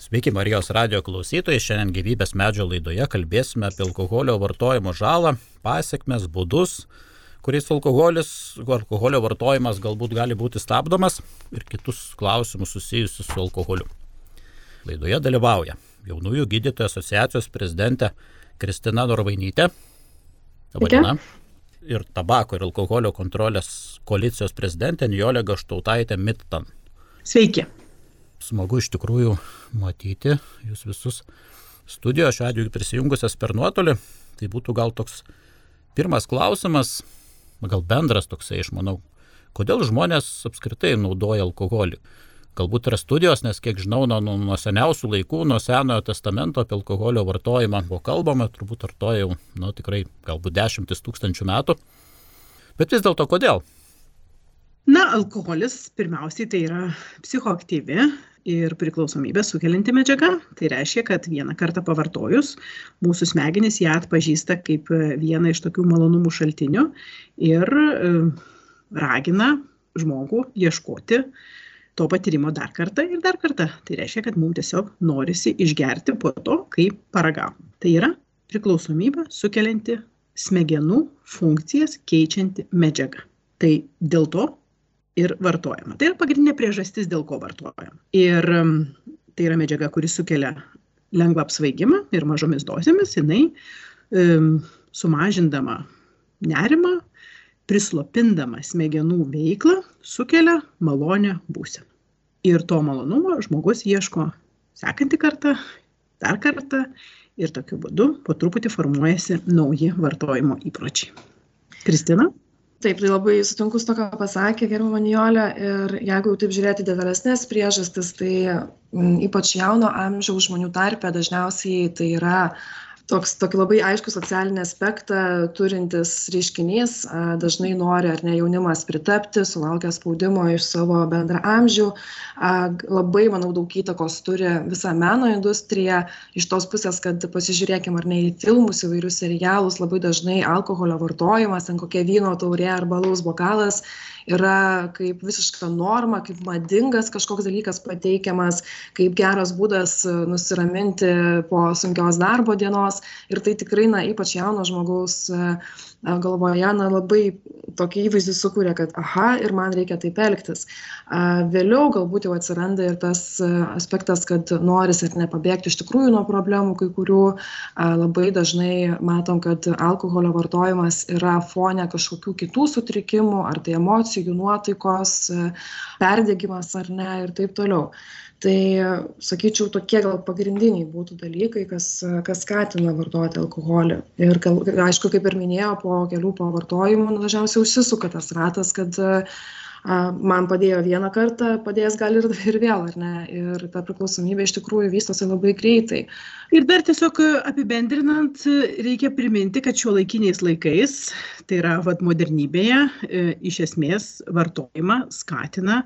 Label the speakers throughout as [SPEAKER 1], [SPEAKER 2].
[SPEAKER 1] Sveiki Marijos radio klausytojai, šiandien gyvybės medžio laidoje kalbėsime apie alkoholio vartojimo žalą, pasiekmes, būdus, kuriais alkoholis, alkoholio vartojimas galbūt gali būti stabdomas ir kitus klausimus susijusius su alkoholiu. Laidoje dalyvauja jaunųjų gydytojų asociacijos prezidentė Kristina Norvainytė. Labadiena. Ir tabako ir alkoholio kontrolės koalicijos prezidentė Nijolė Gaštautaitė Mittan.
[SPEAKER 2] Sveiki
[SPEAKER 1] smagu iš tikrųjų matyti jūs visus studijoje, šiuo atveju prisijungusias per nuotolį. Tai būtų gal toks pirmas klausimas, gal bendras toksai, aš manau, kodėl žmonės apskritai naudoja alkoholį. Galbūt yra studijos, nes kiek žinau, nuo, nuo seniausių laikų, nuo Senojo testamento apie alkoholio vartojimą buvo kalbama, turbūt ar to jau, nu tikrai, galbūt dešimtis tūkstančių metų. Bet vis dėlto kodėl?
[SPEAKER 2] Na, alkoholis pirmiausiai tai yra psichoaktyvi ir priklausomybę sukelianti medžiaga. Tai reiškia, kad vieną kartą pavartojus, mūsų smegenys ją atpažįsta kaip vieną iš tokių malonumų šaltinių ir e, ragina žmogų ieškoti to patyrimo dar kartą ir dar kartą. Tai reiškia, kad mums tiesiog norisi išgerti po to, kai paragavom. Tai yra priklausomybę sukelianti smegenų funkcijas keičianti medžiaga. Tai dėl to ir vartojama. Tai yra pagrindinė priežastis, dėl ko vartojam. Ir um, tai yra medžiaga, kuri sukelia lengvą apsvaigimą ir mažomis dozėmis jinai um, sumažindama nerimą, prislopindama smegenų veiklą, sukelia malonę būseną. Ir to malonumo žmogus ieško sekantį kartą, dar kartą ir tokiu būdu po truputį formuojasi nauji vartojimo įpročiai. Kristina?
[SPEAKER 3] Taip, tai labai sutinku su to, ką pasakė gerbama Nijolė. Ir jeigu jau taip žiūrėti detalesnės priežastis, tai m, ypač jauno amžiaus žmonių tarpe dažniausiai tai yra toks tokį labai aiškų socialinį aspektą turintis reiškinys dažnai nori ar ne jaunimas pritapti sulaukia spaudimo iš savo bendraamžių. Labai manau daug įtakos turi visa meno industrija. Iš tos pusės kad pasižiūrėkim ar ne į filmus įvairius serialus labai dažnai alkoholio vartojimas ten kokia vyno taurė arba alaus bokalas yra kaip visiška norma, kaip madingas kažkoks dalykas pateikiamas, kaip geras būdas e, nusiraminti po sunkios darbo dienos. Ir tai tikrai, na, ypač jauno žmogaus uh, galvoje na, labai tokį įvaizdį sukūrė, kad aha, ir man reikia taip elgtis. Vėliau galbūt jau atsiranda ir tas aspektas, kad noris ir nepabėgti iš tikrųjų nuo problemų, kai kurių labai dažnai matom, kad alkoholio vartojimas yra fone kažkokių kitų sutrikimų, ar tai emocijų, nuotaikos, perdėgymas ar ne ir taip toliau tai sakyčiau tokie gal pagrindiniai būtų dalykai kas kas skatina vartoti alkoholį. Ir gal aišku kaip ir minėjau po kelių pavartojimų nu dažniausiai užsisuka tas ratas kad a man padėjo vieną kartą padės gal ir ir vėl ar ne? Ir ta priklausomybė iš tikrųjų vystosi labai greitai.
[SPEAKER 2] Ir dar tiesiog apibendrinant reikia priminti kad šiuolaikiniais laikais tai yra vat modernybėje e, iš esmės vartojimą skatina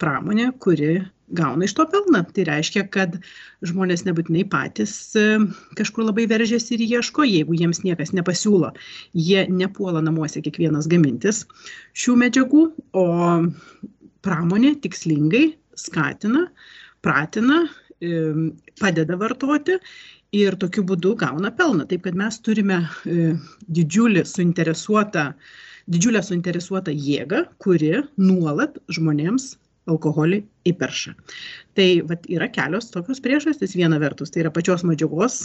[SPEAKER 2] pramonė kuri gauna iš to pelną. Tai reiškia, kad žmonės nebūtinai patys e, kažkur labai veržiasi ir ieško, jeigu jiems niekas nepasiūlo. Jie nepuola namuose kiekvienas gamintis šių medžiagų, o pramonė tikslingai skatina, pratina, e, padeda vartoti ir tokiu būdu gauna pelną. Taip kad mes turime e, didžiulį suinteresuotą, didžiulę suinteresuotą jėgą, kuri nuolat žmonėms alkoholį įperša. Tai vat, yra kelios tokios priežastys. Viena vertus, tai yra pačios medžiagos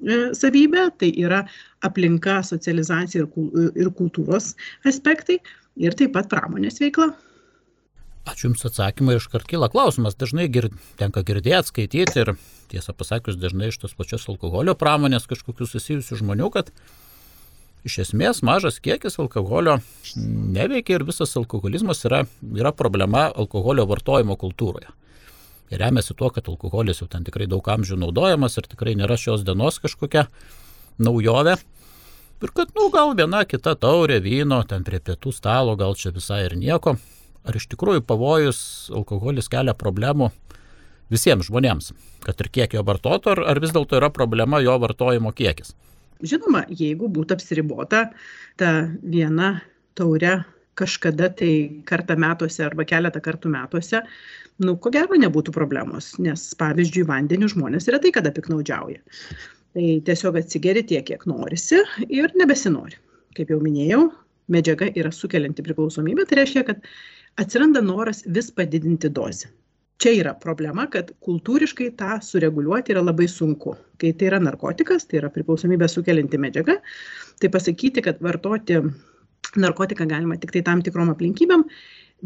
[SPEAKER 2] e, savybė, tai yra aplinka, socializacija ir, ir kultūros aspektai ir taip pat pramonės veikla.
[SPEAKER 1] Ačiū Jums atsakymą ir iškart kyla klausimas. Dažnai gir, tenka girdėti, skaityti ir tiesą pasakius dažnai iš tos pačios alkoholio pramonės kažkokių susijusių žmonių, kad iš esmės mažas kiekis alkoholio neveikia ir visas alkoholizmas yra, yra problema alkoholio vartojimo kultūroje. Ir remiasi tuo, kad alkoholis jau ten tikrai daug amžių naudojamas ir tikrai nėra šios dienos kažkokia naujovė. Ir kad, nu, gal viena kita taurė vyno ten prie pietų stalo, gal čia visai ir nieko. Ar iš tikrųjų pavojus alkoholis kelia problemų visiems žmonėms, kad ir kiek jo vartoto, ar, ar vis dėlto yra problema jo vartojimo kiekis?
[SPEAKER 2] Žinoma, jeigu būtų apsiribota ta viena taure kažkada tai kartą metuose arba keletą kartų metuose, nu, ko gero nebūtų problemos, nes pavyzdžiui, vandeniu žmonės retai kada piknaudžiauja. Tai tiesiog atsigeri tiek, kiek norisi ir nebesinori. Kaip jau minėjau, medžiaga yra sukelianti priklausomybę, tai reiškia, kad atsiranda noras vis padidinti dozę. Čia yra problema, kad kultūriškai tą sureguliuoti yra labai sunku. Kai tai yra narkotikas, tai yra priklausomybė sukelianti medžiaga, tai pasakyti, kad vartoti narkotiką galima tik tai tam tikrom aplinkybėm,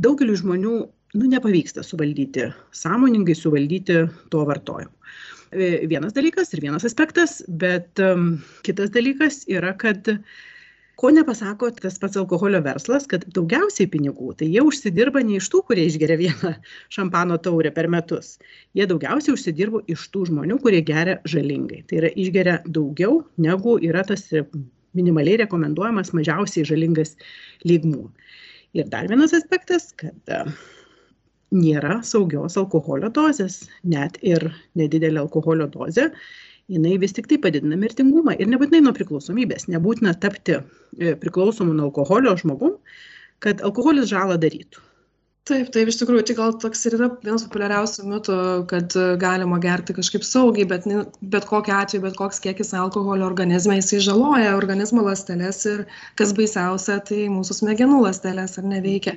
[SPEAKER 2] daugeliu žmonių nu, nepavyksta suvaldyti, sąmoningai suvaldyti to vartojimo. E, vienas dalykas ir vienas aspektas, bet kitas dalykas yra, kad ko nepasako tas pats alkoholio verslas, kad daugiausiai pinigų, tai jie užsidirba ne iš tų, kurie išgeria vieną šampano taurę per metus. Jie daugiausiai užsidirba iš tų žmonių, kurie geria žalingai. Tai yra išgeria daugiau, negu yra tas minimaliai rekomenduojamas mažiausiai žalingas lygmuo. Ir dar vienas aspektas, kad e, nėra saugios alkoholio dozės, net ir nedidelė alkoholio dozė, jinai vis tik tai padidina mirtingumą ir nebūtinai nuo priklausomybės, nebūtina tapti e, priklausomu nuo alkoholio žmogum, kad alkoholis žalą darytų
[SPEAKER 3] taip taip iš tikrųjų čia gal toks ir yra vienas populiariausių mitų kad galima gerti kažkaip saugiai bet bet kokiu atveju bet koks kiekis alkoholio organizme jisai žaloja organizmo ląsteles ir kas baisiausia tai mūsų smegenų ląsteles ar ne veikia.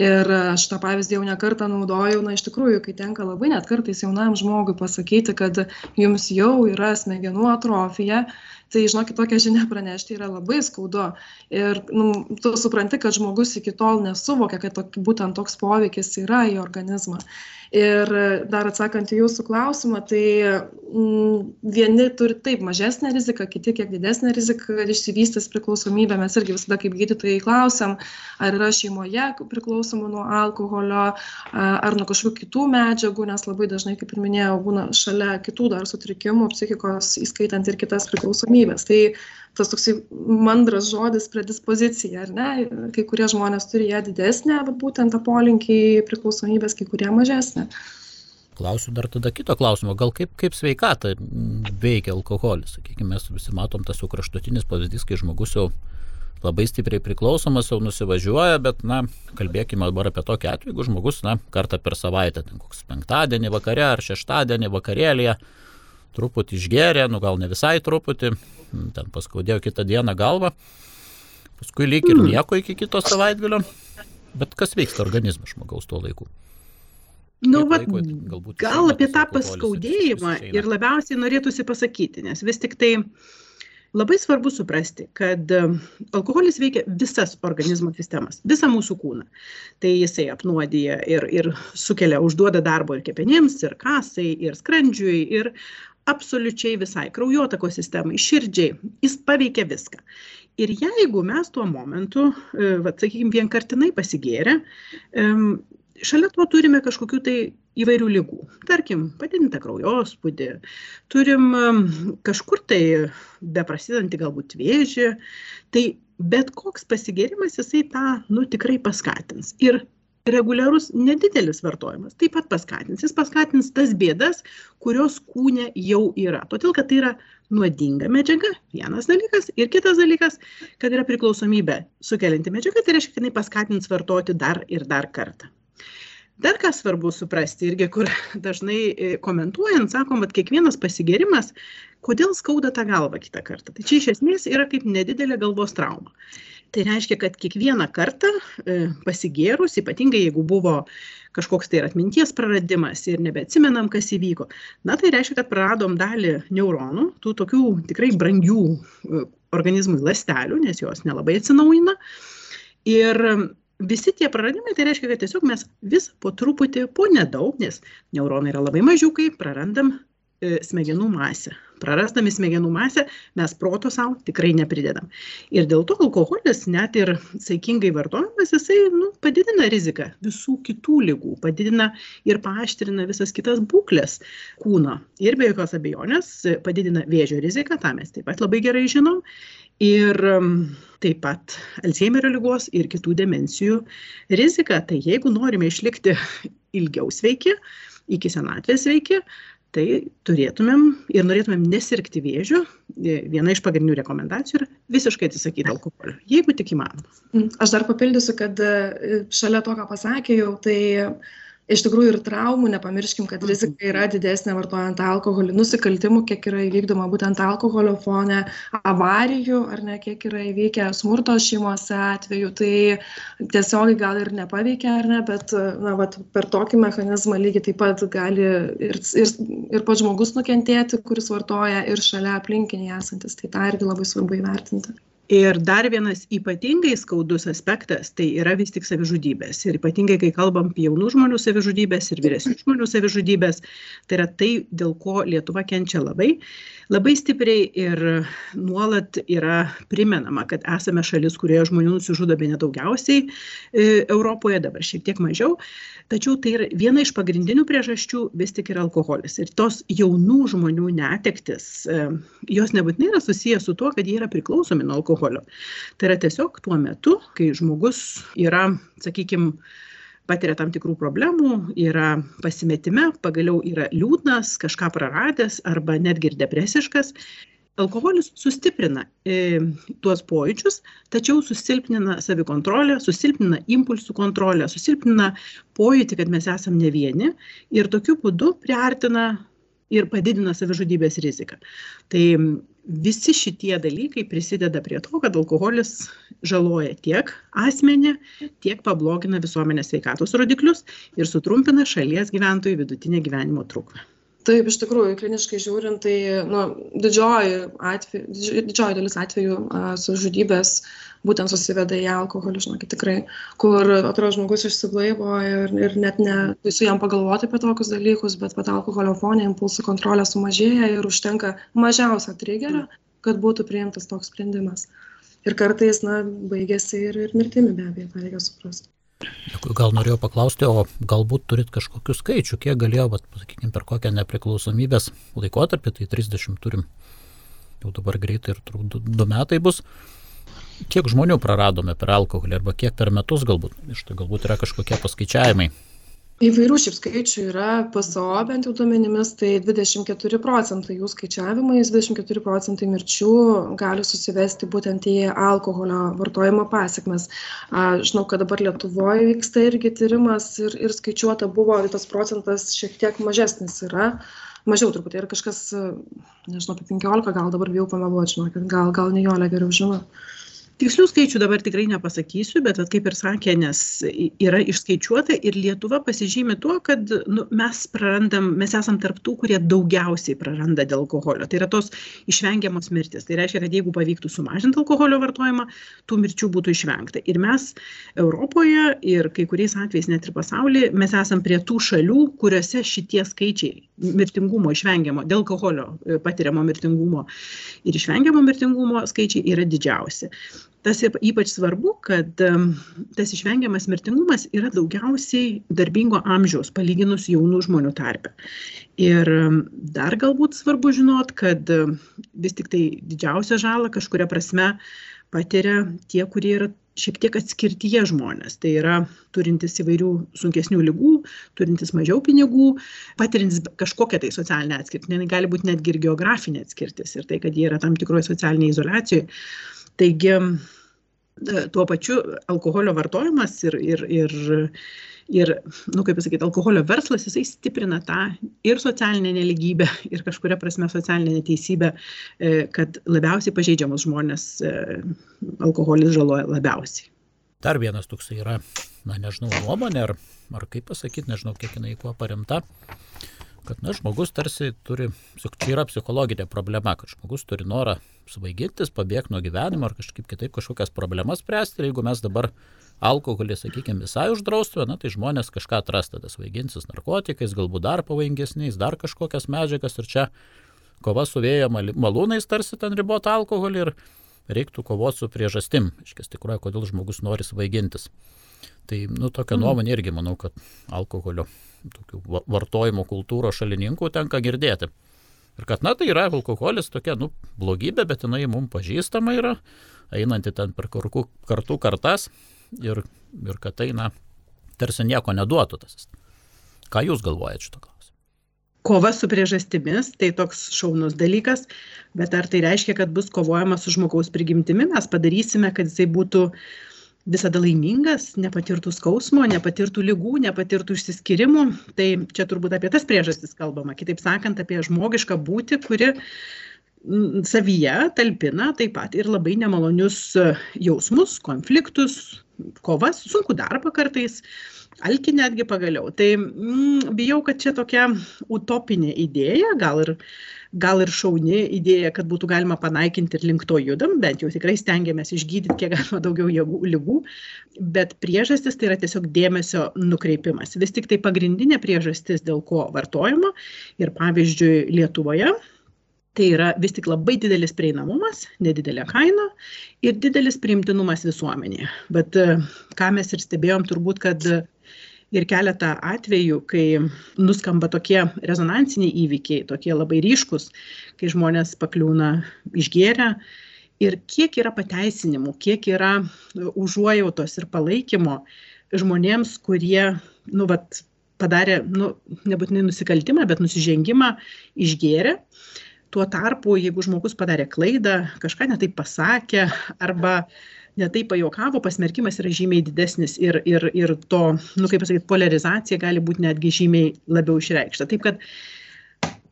[SPEAKER 3] Ir aš tą pavyzdį jau ne kartą naudojau na iš tikrųjų kai tenka labai net kartais jaunam žmogui pasakyti kad jums jau yra smegenų atrofija tai žinokit tokią žinią pranešti yra labai skaudu. Ir nu tu supranti kad žmogus iki tol nesuvokė kad tok būtent toks poveikis yra į organizmą ir dar atsakant į jūsų klausimą tai mm, vieni turi taip mažesnę riziką kiti kiek didesnę riziką kad išsivystys priklausomybė. Mes irgi visada kaip gydytojai klausiam ar yra šeimoje priklausomų nuo alkoholio ar nuo kažkokių kitų medžiagų nes labai dažnai kaip ir minėjau būna šalia kitų dar sutrikimų psichikos įskaitant ir kitas priklausomybes tai tas toksai mandras žodis predispozicija ar ne? Kai kurie žmonės turi ją didesnę vat būtent tą polinkį priklausomybės kai kurie mažesnę.
[SPEAKER 1] Klausiu dar tada kito klausimo, gal kaip, kaip sveikata veikia alkoholis. Sakykime, mes visi matom tas jau kraštutinis pavyzdys, kai žmogus jau labai stipriai priklausomas, jau nusivažiuoja, bet, na, kalbėkime dabar apie tokį atvejį, jeigu žmogus, na, kartą per savaitę, ten koks penktadienį vakare ar šeštadienį vakarėlėje, truputį išgeria, nu gal ne visai truputį, ten paskaudėjo kitą dieną galvą, paskui lyg ir nieko iki kito savaitgalio, bet kas vyksta organizme žmogaus tuo laiku?
[SPEAKER 2] Nu, va, gal apie tą paskaudėjimą ir labiausiai norėtųsi pasakyti, nes vis tik tai labai svarbu suprasti, kad um, alkoholis veikia visas organizmo sistemas, visą mūsų kūną. Tai jisai apnuodija ir, ir sukelia, užduoda darbo ir kepenims, ir kasai, ir skrandžiui, ir absoliučiai visai kraujotakos sistemai, širdžiai, jis paveikia viską. Ir jeigu mes tuo momentu, e, va, sakykime, vienkartinai pasigėrę, šalia to turime kažkokių tai įvairių lygų. Tarkim, padidintą kraujospūdį, turim kažkur tai beprasidantį galbūt vėžį, tai bet koks pasigėrimas jisai tą, nu, tikrai paskatins. Ir reguliarus nedidelis vartojimas. Taip pat paskatins. Jis paskatins tas bėdas kurios kūne jau yra. Todėl kad tai yra nuodinga medžiaga vienas dalykas. Ir kitas dalykas kad yra priklausomybę sukelianti medžiaga tai reiškia kad jinai paskatins vartoti dar ir dar kartą. Dar ką svarbu suprasti irgi kur dažnai e, komentuojant sakom vat kiekvienas pasigėrimas kodėl skauda tą galvą kitą kartą. Tai čia iš esmės yra kaip nedidelė galvos trauma tai reiškia kad kiekvieną kartą e, pasigėrus ypatingai jeigu buvo kažkoks tai ir atminties praradimas ir nebeatsimenam kas įvyko na tai reiškia kad praradom dalį neuronų tų tokių tikrai brangių e, organizmui ląstelių nes jos nelabai atsinaujina. Ir visi tie praradimai tai reiškia kad tiesiog mes vis po truputį po nedaug nes neuronai yra labai mažiukai prarandam smegenų masę. Prarasdami smegenų masę mes proto savo tikrai nepridedam. Ir dėl to alkoholis, net ir saikingai vartojamas, jisai nu, padidina riziką visų kitų lygų, padidina ir paaštrina visas kitas būklės kūno. Ir be jokios abejonės padidina vėžio riziką, tą mes taip pat labai gerai žinom. Ir taip pat Alzheimerio lygos ir kitų demencijų rizika. Tai jeigu norime išlikti ilgiau sveiki, iki senatvės sveiki, tai turėtumėm ir norėtumėm nesirgti vėžiu, viena iš pagrindinių rekomendacijų yra visiškai atsisakyti alkoholio, jeigu tik įmanoma.
[SPEAKER 3] Aš dar papildysiu, kad e, šalia to, ką pasakė jau, tai iš tikrųjų ir traumų nepamirškim kad rizika mhm. yra didesnė vartojant alkoholį nusikaltimų kiek yra įvykdoma būtent alkoholio fone avarijų ar ne kiek yra įvykę smurto šeimose atvejų tai tiesiogiai gal ir nepaveikia ar ne bet na vat per tokį mechanizmą lygiai taip pat gali ir ir ir pats žmogus nukentėti kuris vartoja ir šalia aplinkiniai esantys tai tą irgi labai svarbu įvertinti
[SPEAKER 2] ir dar vienas ypatingai skaudus aspektas tai yra vis tik savižudybės. Ir ypatingai kai kalbam apie jaunų žmonių savižudybes ir vyresnių žmonių savižudybes tai yra tai dėl ko lietuva kenčia labai labai stipriai ir nuolat yra primenama kad esame šalis kurioje žmonių nusižudo bene daugiausiai e, europoje dabar šiek tiek mažiau. Tačiau tai yra viena iš pagrindinių priežasčių vis tik yra alkoholis. Ir tos jaunų žmonių netektys e, jos nebūtinai yra susiję su tuo kad jie yra priklausomi nuo alkoholio. Tai yra tiesiog tuo metu kai žmogus yra sakykim patiria tam tikrų problemų, yra pasimetime, pagaliau yra liūdnas, kažką praradęs arba netgi ir depresiškas. Alkoholis sustiprina e, tuos pojūčius, tačiau susilpnina savikontrolę, susilpnina impulsų kontrolę, susilpnina pojūtį, kad mes esame ne vieni ir tokiu būdu priartina ir padidina savižudybės riziką. Tai visi šitie dalykai prisideda prie to, kad alkoholis žaloja tiek asmenį, tiek pablogina visuomenės sveikatos rodiklius ir sutrumpina šalies gyventojų vidutinę gyvenimo trukmę.
[SPEAKER 3] Taip, iš tikrųjų, kliniškai žiūrint, tai nu, didžioji, atveju, didžioji dalis atvejų savižudybės būtent susiveda į alkoholį, žinokit, tikrai, kur atrodo žmogus išsiblaivo ir, ir net ne su jam pagalvoti apie tokius dalykus, bet pat alkoholio fonė impulsų kontrolė sumažėja ir užtenka mažiausią triggerą, kad būtų priimtas toks sprendimas. Ir kartais, na, baigėsi ir, ir mirtimi be abejo, tą reikia suprasti.
[SPEAKER 1] Gal norėjau paklausti, o galbūt turit kažkokių skaičių, kiek galėjo, vat, sakykime, per kokią nepriklausomybės laikotarpį, tai 30 turim, jau dabar greitai ir turbūt 2 metai bus, kiek žmonių praradome per alkoholį arba kiek per metus galbūt, iš tai galbūt yra kažkokie paskaičiavimai.
[SPEAKER 3] Įvairių šiaip skaičių yra PSO bent jau duomenimis, tai 24 procentai jų skaičiavimais, 24 procentai mirčių gali susivesti būtent į alkoholio vartojimo pasiekmes. Žinau, kad dabar Lietuvoje vyksta irgi tyrimas ir, ir skaičiuota buvo, tas procentas šiek tiek mažesnis yra mažiau truputį ir kažkas, nežinau, apie 15 gal dabar bijau pameluoti, žinokit, gal, gal Nijolė geriau žino
[SPEAKER 2] tikslių skaičių dabar tikrai nepasakysiu bet vat kaip ir sakė nes yra išskaičiuota ir lietuva pasižymi tuo kad nu mes prarandam mes esam tarp tų kurie daugiausiai praranda dėl alkoholio. Tai yra tos išvengiamos mirtys tai reiškia kad jeigu pavyktų sumažint alkoholio vartojimą tų mirčių būtų išvengta. Ir mes europoje ir kai kuriais atvejais net ir pasauly mes esam prie tų šalių kuriose šitie skaičiai mirtingumo išvengiamo dėl alkoholio e, patiriamo mirtingumo ir išvengiamo mirtingumo skaičiai yra didžiausi tas ypač svarbu kad tas išvengiamas mirtingumas yra daugiausiai darbingo amžiaus palyginus jaunų žmonių tarpe. Ir dar galbūt svarbu žinot kad vis tiktai didžiausią žalą kažkuria prasme patiria tie kurie yra šiek tiek atskirtyje žmonės. Tai yra turintys įvairių sunkesnių ligų turintys mažiau pinigų patiriantys kažkokią tai socialinę atskirtį gali būt netgi ir geografinė atskirtis ir tai kad jie yra tam tikroj socialinėj izoliacijoj Taigi e, tuo pačiu alkoholio vartojimas ir, ir, ir, ir nu, kaip pasakyti, alkoholio verslas, jisai stiprina tą ir socialinę neligybę, ir kažkuria prasme socialinę neteisybę, e, kad labiausiai pažeidžiamus žmonės e, alkoholis žaloja labiausiai.
[SPEAKER 1] Dar vienas toksai yra, na nežinau, nuomonė, ar, ar kaip pasakyti, nežinau, kiek jinai kuo paremta kad na, žmogus tarsi turi, čia yra psichologinė problema, kad žmogus turi norą svaigintis, pabėgti nuo gyvenimo ar kažkaip kitaip kažkokias problemas spręsti. Ir jeigu mes dabar alkoholį, sakykime, visai uždraustume, na, tai žmonės kažką atras, tada svaiginsis narkotikais, galbūt dar pavojingesniais, dar kažkokias medžiagas ir čia kova su vėjo malūnais tarsi ten ribota alkoholį ir reiktų kovoti su priežastim, iškės tikroje, kodėl žmogus nori svaigintis. Tai, nu, tokia mm. nuomonė irgi manau, kad alkoholio tokių vartojimo kultūros šalininkų tenka girdėti. Ir kad, na, tai yra alkoholis tokia, nu, blogybė, bet jinai mums pažįstama yra, einanti ten per kartų, kartų kartas ir, ir kad tai, na, tarsi nieko neduotų tas. Ką Jūs galvojate šito klausimu?
[SPEAKER 2] kova su priežastimis, tai toks šaunus dalykas, bet ar tai reiškia, kad bus kovojama su žmogaus prigimtimi, mes padarysime, kad jisai būtų visada laimingas, nepatirtų skausmo, nepatirtų lygų, nepatirtų išsiskirimų. Tai čia turbūt apie tas priežastis kalbama. Kitaip sakant, apie žmogišką būti, kuri savyje talpina taip pat ir labai nemalonius jausmus, konfliktus, kovas, sunku darbą kartais, alkį netgi pagaliau. Tai mm, bijau, kad čia tokia utopinė idėja, gal ir, gal ir šauni idėja, kad būtų galima panaikinti ir link to judam, bent jau tikrai stengiamės išgydyti kiek galima daugiau jėgų, lygų, bet priežastis tai yra tiesiog dėmesio nukreipimas. Vis tik tai pagrindinė priežastis, dėl ko vartojama ir pavyzdžiui Lietuvoje tai yra vis tik labai didelis prieinamumas, nedidelė kaina ir didelis priimtinumas visuomenėje. Bet ką mes ir stebėjom turbūt, kad ir keletą atvejų, kai nuskamba tokie rezonansiniai įvykiai, tokie labai ryškus, kai žmonės pakliūna išgėrę ir kiek yra pateisinimų, kiek yra užuojautos ir palaikymo žmonėms, kurie, nu, vat, padarė, nu, nebūtinai nusikaltimą, bet nusižengimą išgėrė. Tuo tarpu, jeigu žmogus padarė klaidą, kažką netaip pasakė arba uh, ne taip pajokavo, pasmerkimas yra žymiai didesnis ir, ir, ir to, nu kaip pasakyti, polarizacija gali būti netgi žymiai labiau išreikšta. Taip kad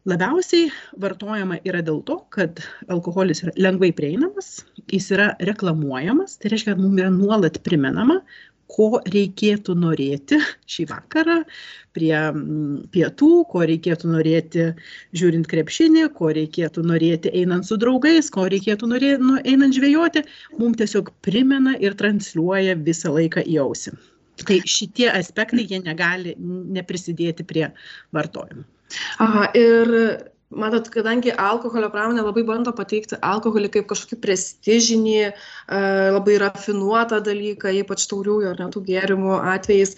[SPEAKER 2] labiausiai vartojama yra dėl to, kad alkoholis yra lengvai prieinamas, jis yra reklamuojamas, tai reiškia, kad mums yra nuolat primenama, ko reikėtų norėti šį vakarą prie mm, pietų, ko reikėtų norėti žiūrint krepšinį, ko reikėtų norėti einant su draugais, ko reikėtų norėti nu, einant žvejoti, mums tiesiog primena ir transliuoja visą laiką į ausį. Tai šitie aspektai jie negali neprisidėti prie vartojimo.
[SPEAKER 3] Aha, ir matot kadangi alkoholio pramonė labai bando pateikti alkoholį kaip kažkokį prestižinį e, labai rafinuotą dalyką ypač tauriųjų ar ne tų gėrimų atvejais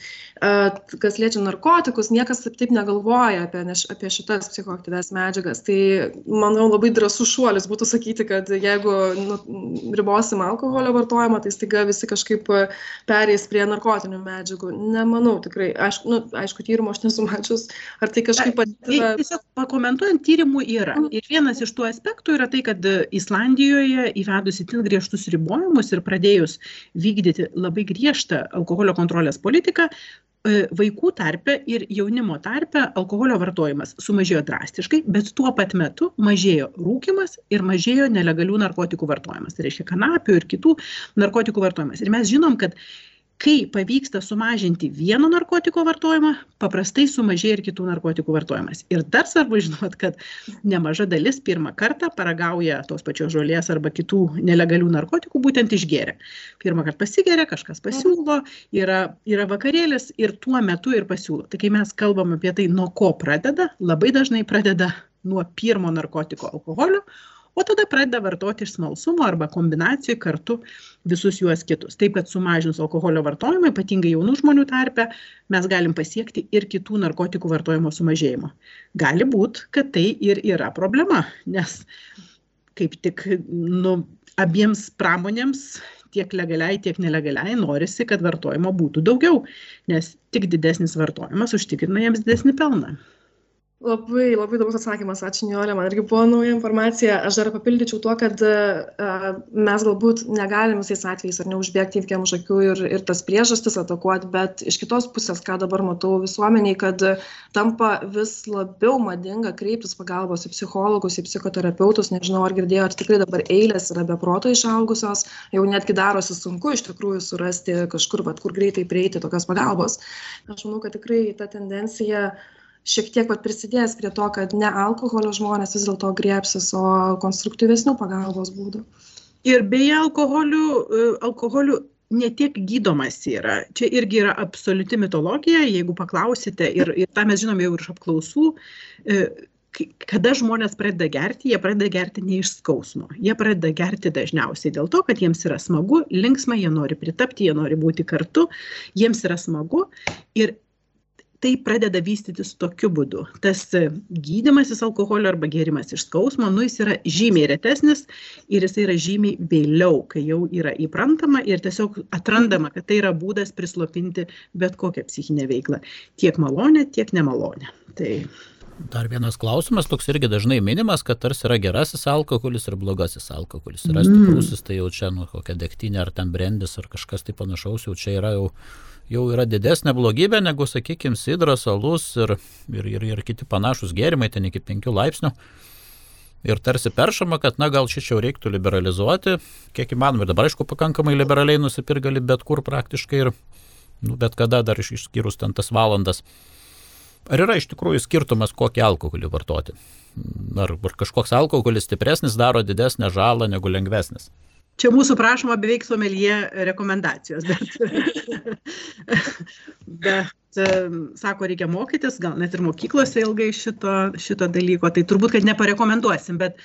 [SPEAKER 3] kas liečia narkotikus niekas taip, negalvoja apie, apie šitas psichoaktyves medžiagas. Tai manau labai drąsus šuolis būtų sakyti kad jeigu nu, ribosim alkoholio vartojimą tai staiga visi kažkaip pereis prie narkotinių medžiagų. Nemanau tikrai. Aišku, nu, aišku tyrimo aš nesu mačius. Ar tai kažkaip
[SPEAKER 2] pat... tiesiog pakomentuojant tyrimų yra. Ir vienas iš tų aspektų yra tai kad islandijoje įvedus itin griežtus ribojimus ir pradėjus vykdyti labai griežtą alkoholio kontrolės politiką vaikų tarpe ir jaunimo tarpe alkoholio vartojimas sumažėjo drastiškai, bet tuo pat metu mažėjo rūkimas ir mažėjo nelegalių narkotikų vartojimas. Tai reiškia kanapių ir kitų narkotikų vartojimas. Ir mes žinom, kad kai pavyksta sumažinti vieno narkotiko vartojimą, paprastai sumažėja ir kitų narkotikų vartojimas. Ir dar svarbu žinot, kad nemaža dalis pirmą kartą paragauja tos pačios žolės arba kitų nelegalių narkotikų būtent išgeria. Pirmą kartą pasigeria, kažkas pasiūlo, yra, yra vakarėlis ir tuo metu ir pasiūlo. Tai kai mes kalbam apie tai, nuo ko pradeda, labai dažnai pradeda nuo pirmo narkotiko alkoholio, o tada pradeda vartoti iš smalsumo arba kombinacijų kartu visus juos kitus. Taip, kad sumažinus alkoholio vartojimą, ypatingai jaunų žmonių tarpe, mes galim pasiekti ir kitų narkotikų vartojimo sumažėjimo. Gali būti, kad tai ir yra problema, nes kaip tik nu, abiems pramonėms tiek legaliai, tiek nelegaliai norisi, kad vartojimo būtų daugiau, nes tik didesnis vartojimas užtikrina jiems didesnį pelną.
[SPEAKER 3] Labai, labai įdomus atsakymas, ačiū Niolė, man irgi buvo nauja informacija. Aš dar papildyčiau tuo, kad uh, mes galbūt negalim visais atvejais ar neužbėgti įvykiam už akių ir, ir tas priežastis atakuoti, bet iš kitos pusės, ką dabar matau visuomeniai, kad tampa vis labiau madinga kreiptis pagalbos į psichologus, į psichoterapeutus, nežinau, ar girdėjote, tikrai dabar eilės yra be proto išaugusios, jau netgi darosi sunku iš tikrųjų surasti kažkur, bet kur greitai prieiti tokios pagalbos. Aš manau, kad tikrai ta tendencija uh, šiek tiek vat prisidės prie to, kad ne alkoholio žmonės vis dėlto griepsis, o konstruktyvesnių pagalbos būdų.
[SPEAKER 2] Ir beje, alkoholiu, e, alkoholiu ne tiek gydomas yra. Čia irgi yra absoliuti mitologija, jeigu paklausite, ir, ir tą mes žinome jau ir iš apklausų, e, kada žmonės pradeda gerti, jie pradeda gerti ne iš skausmo. Jie pradeda gerti dažniausiai dėl to, kad jiems yra smagu, linksma, jie nori pritapti, jie nori būti kartu, jiems yra smagu ir tai pradeda vystytis tokiu būdu. Tas gydimasis alkoholio arba gėrimas iš skausmo, nu jis yra žymiai retesnis ir jis yra žymiai vėliau, kai jau yra įprantama ir tiesiog atrandama, kad tai yra būdas prislopinti bet kokią psichinę veiklą. Tiek malonę, tiek nemalonę. Tai
[SPEAKER 1] Dar vienas klausimas, toks irgi dažnai minimas, kad tarsi yra gerasis alkoholis ir blogasis alkoholis. Yra
[SPEAKER 2] Mm.
[SPEAKER 1] stiprusis, tai jau čia, nu, kokia degtinė ar ten brandis ar kažkas tai panašaus, jau čia yra jau, jau yra didesnė blogybė negu, sakykime, sidras, alus ir, ir, ir, ir kiti panašus gėrimai, ten iki 5 laipsnių. Ir tarsi peršama, kad, na, gal šičiau reiktų liberalizuoti, kiek įmanoma. Ir dabar, aišku, pakankamai liberaliai nusipirkti gali bet kur praktiškai ir, nu, bet kada dar iš- išskyrus ten tas valandas. Ar yra iš tikrųjų skirtumas, kokį alkoholį vartoti? Ar, ar kažkoks alkoholis stipresnis daro didesnę žalą negu lengvesnis?
[SPEAKER 2] Čia mūsų prašoma beveik somelie rekomendacijos, bet, bet sako, reikia mokytis, gal net ir mokyklose ilgai šito, šito dalyko, tai turbūt, kad neparekomenduosim, bet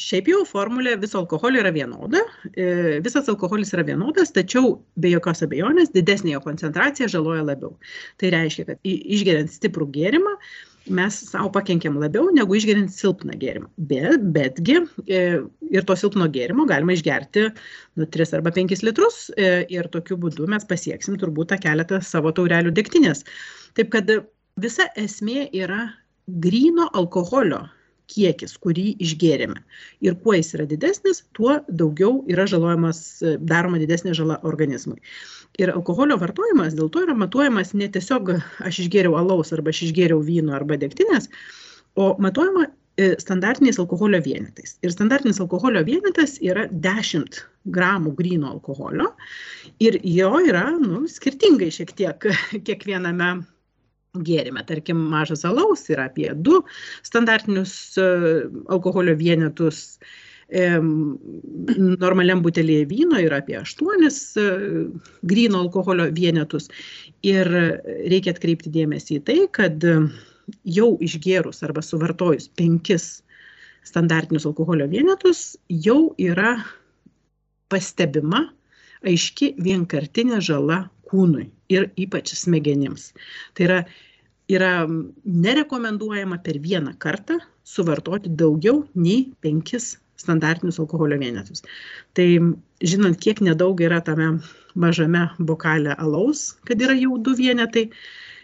[SPEAKER 2] šiaip jau formulė viso alkoholio yra vienoda, e, visas alkoholis yra vienodas, tačiau be jokios abejonės didesnė jo koncentracija žaloja labiau. Tai reiškia, kad išgeriant stiprų gėrimą, mes savo pakenkiam labiau negu išgeriant silpną gėrimą. Bet, betgi e, ir to silpno gėrimo galima išgerti nu, 3 arba 5 litrus e, ir tokiu būdu mes pasieksim turbūt tą keletą savo taurelių degtinės. Taip kad visa esmė yra gryno alkoholio kiekis, kurį išgėrėme. Ir kuo jis yra didesnis, tuo daugiau yra žalojamas, daroma didesnė žala organizmui. Ir alkoholio vartojimas dėl to yra matuojamas ne tiesiog aš išgėriau alaus arba aš išgėriau vyno arba degtinės, o matuojama e, standartiniais alkoholio vienetais. Ir standartinis alkoholio vienetas yra 10 gramų gryno alkoholio ir jo yra nu, skirtingai šiek tiek kiekviename gėrime. Tarkim, mažas alaus yra apie 2 standartinius e, alkoholio vienetus. Normaliam butelėje vyno yra apie 8 gryno alkoholio vienetus. Ir reikia atkreipti dėmesį į tai, kad e, jau išgėrus arba suvartojus 5 standartinius alkoholio vienetus, jau yra pastebima aiški vienkartinė žala kūnui ir ypač smegenims. Tai yra, yra nerekomenduojama per vieną kartą suvartoti daugiau nei 5 standartinius alkoholio vienetus. Tai žinant, kiek nedaug yra tame mažame bokale alaus, kad yra jau du vienetai,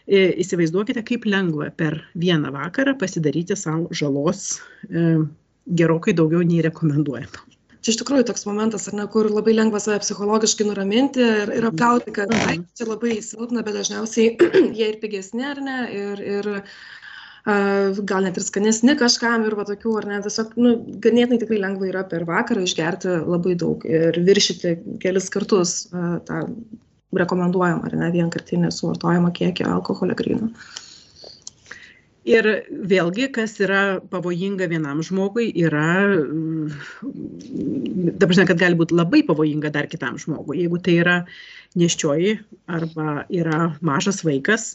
[SPEAKER 2] e, įsivaizduokite, kaip lengva per vieną vakarą pasidaryti savo žalos e, gerokai daugiau nei rekomenduojama.
[SPEAKER 3] Čia iš tikrųjų toks momentas, ar ne, kur labai lengva save psichologiškai nuraminti ir, ir apgauti, kad ai, čia labai silpna, bet dažniausiai jie ir pigesni, ar ne, ir, ir gal net ir skanesni kažkam ir va tokių, ar ne, tiesiog, nu, ganėtinai tikrai lengva yra per vakarą išgerti labai daug ir viršyti kelis kartus tą rekomenduojamą, ar ne, vienkartinį suvartojimą kiekį alkoholio grino.
[SPEAKER 2] Ir vėlgi, kas yra pavojinga vienam žmogui, yra, dabar žinai, kad gali būti labai pavojinga dar kitam žmogui. Jeigu tai yra neščioji arba yra mažas vaikas,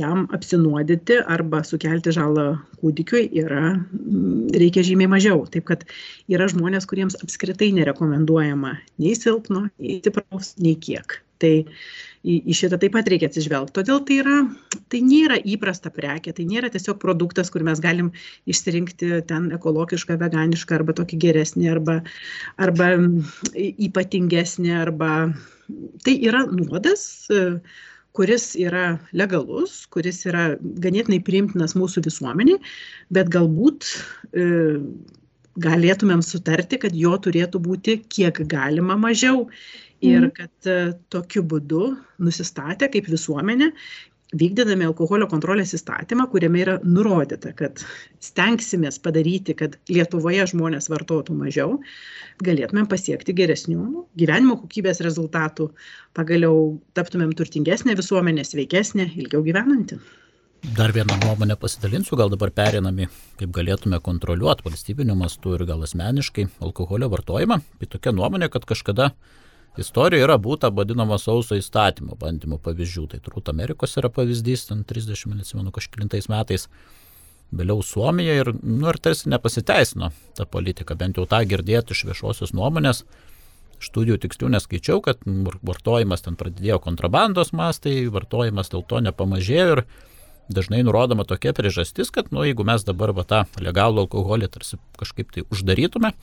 [SPEAKER 2] jam apsinuodyti arba sukelti žalą kūdikiui yra, reikia žymiai mažiau. Taip kad yra žmonės, kuriems apskritai nerekomenduojama nei silpno, nei stipraus, nei kiek. Tai į, į šitą taip pat reikia atsižvelgti. Todėl tai, yra, tai nėra įprasta prekė, tai nėra tiesiog produktas, kur mes galim išsirinkti ten ekologišką, veganišką arba tokį geresnį, arba, arba ypatingesnį, arba tai yra nuodas kuris yra legalus, kuris yra ganėtinai priimtinas mūsų visuomeniai, bet galbūt e, galėtumėm sutarti, kad jo turėtų būti kiek galima mažiau ir kad e, tokiu būdu nusistatę kaip visuomenė, vykdydami alkoholio kontrolės įstatymą, kuriame yra nurodyta, kad stengsimės padaryti, kad Lietuvoje žmonės vartotų mažiau, galėtumėm pasiekti geresnių gyvenimo kokybės rezultatų, pagaliau taptumėm turtingesnė visuomenė, sveikesnė, ilgiau gyvenanti.
[SPEAKER 1] Dar vieną nuomonę pasidalinsiu, gal dabar perinami, kaip galėtume kontroliuoti valstybiniu mastu ir gal asmeniškai alkoholio vartojimą. Tai tokia nuomonė, kad kažkada istorijoje yra būta vadinamo sauso įstatymo bandymų pavyzdžių. Tai turbūt Amerikos yra pavyzdys, ten 30, neatsimenu, kažkilintais metais. Vėliau Suomija ir, nu, ir tarsi nepasiteisino ta politika, bent jau tą girdėti iš viešosios nuomonės. Studijų tikslių neskaičiau, kad vartojimas ten pradėjo kontrabandos mastai, vartojimas dėl to nepamažėjo ir dažnai nurodoma tokia priežastis, kad, nu, jeigu mes dabar va, tą legalų alkoholį tarsi kažkaip tai uždarytume,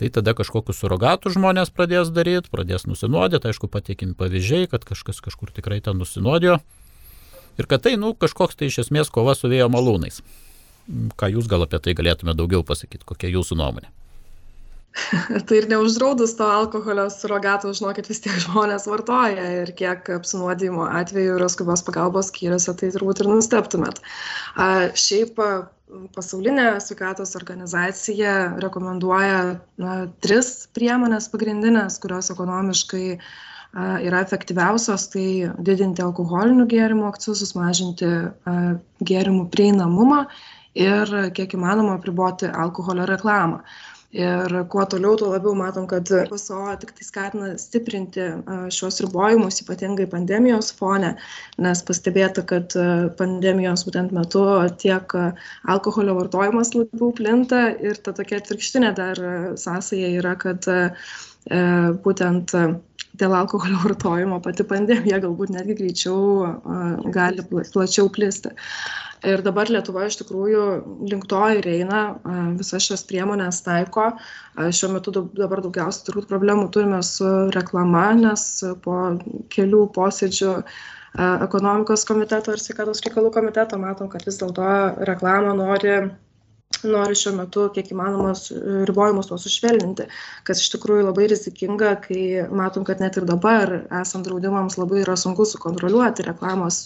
[SPEAKER 1] tai tada kažkokius surogatų žmonės pradės daryti, pradės nusinuodyti, aišku, pateikimi pavyzdžiai, kad kažkas kažkur tikrai ten nusinuodijo. Ir kad tai, nu, kažkoks tai iš esmės kova su vėjo malūnais. ką jūs gal apie tai galėtume daugiau pasakyti, kokia jūsų nuomonė?
[SPEAKER 3] tai ir neuždraudus to alkoholio surogato, žinokit, vis tiek žmonės vartoja ir kiek apsinuodimo atveju yra skubos pagalbos skyriuose, tai turbūt ir nusteptumėt. A, šiaip pasaulinė sveikatos organizacija rekomenduoja na, tris priemonės pagrindinės, kurios ekonomiškai yra efektyviausios, tai didinti alkoholinių gėrimų akcizus, mažinti gėrimų prieinamumą ir kiek įmanoma apriboti alkoholio reklamą ir kuo toliau tuo labiau matom kad pso tiktai skatina stiprinti šiuos ribojimus ypatingai pandemijos fone nes pastebėta kad pandemijos būtent metu tiek alkoholio vartojimas labiau plinta ir ta tokia atvirkštinė dar sąsaja yra kad būtent dėl alkoholio vartojimo pati pandemija galbūt netgi greičiau gali plačiau plisti ir dabar lietuva iš tikrųjų link to ir eina visas šias priemones taiko. Šiuo metu dabar daugiausia turbūt problemų turime su reklama nes po kelių posėdžių ekonomikos komiteto ir sveikatos reikalų komiteto matom kad vis dėlto reklamą nori nori šiuo metu kiek įmanoma ribojimus tuos sušvelninti, kas iš tikrųjų labai rizikinga, kai matom, kad net ir dabar esant draudimams labai yra sunku sukontroliuoti reklamos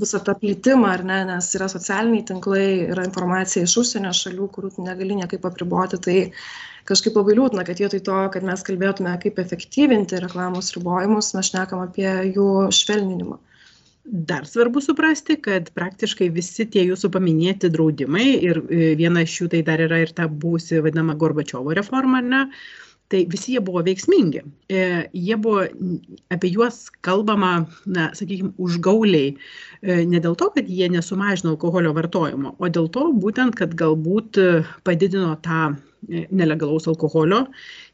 [SPEAKER 3] visą tą plitimą, ar ne, nes yra socialiniai tinklai, yra informacija iš užsienio šalių, kurių negali niekaip apriboti, tai kažkaip labai liūdna, kad vietoj to, kad mes kalbėtume, kaip efektyvinti reklamos ribojimus, mes šnekam apie jų švelninimą.
[SPEAKER 2] Dar svarbu suprasti, kad praktiškai visi tie jūsų paminėti draudimai ir e, viena iš jų tai dar yra ir ta būsi vadinama Gorbačiovo reforma, ne, tai visi jie buvo veiksmingi. E, jie buvo, apie juos kalbama, na, sakykime, užgauliai, e, ne dėl to, kad jie nesumažino alkoholio vartojimo, o dėl to būtent, kad galbūt padidino tą nelegalaus alkoholio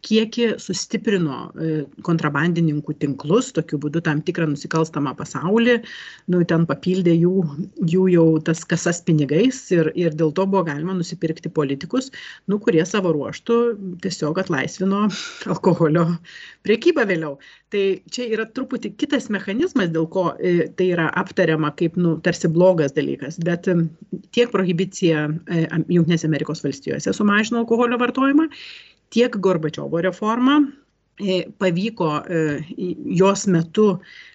[SPEAKER 2] kiekį sustiprino e, kontrabandininkų tinklus, tokiu būdu tam tikrą nusikalstamą pasaulį, nu, ten papildė jų, jų jau tas kasas pinigais ir, ir dėl to buvo galima nusipirkti politikus, nu, kurie savo ruoštų tiesiog atlaisvino alkoholio priekybą vėliau. Tai čia yra truputį kitas mechanizmas, dėl ko e, tai yra aptariama kaip, nu, tarsi blogas dalykas, bet tiek prohibicija e, Junktinėse Amerikos valstijose sumažino alkoholio vartojimą, tiek Gorbačiovo reforma e, pavyko e, jos metu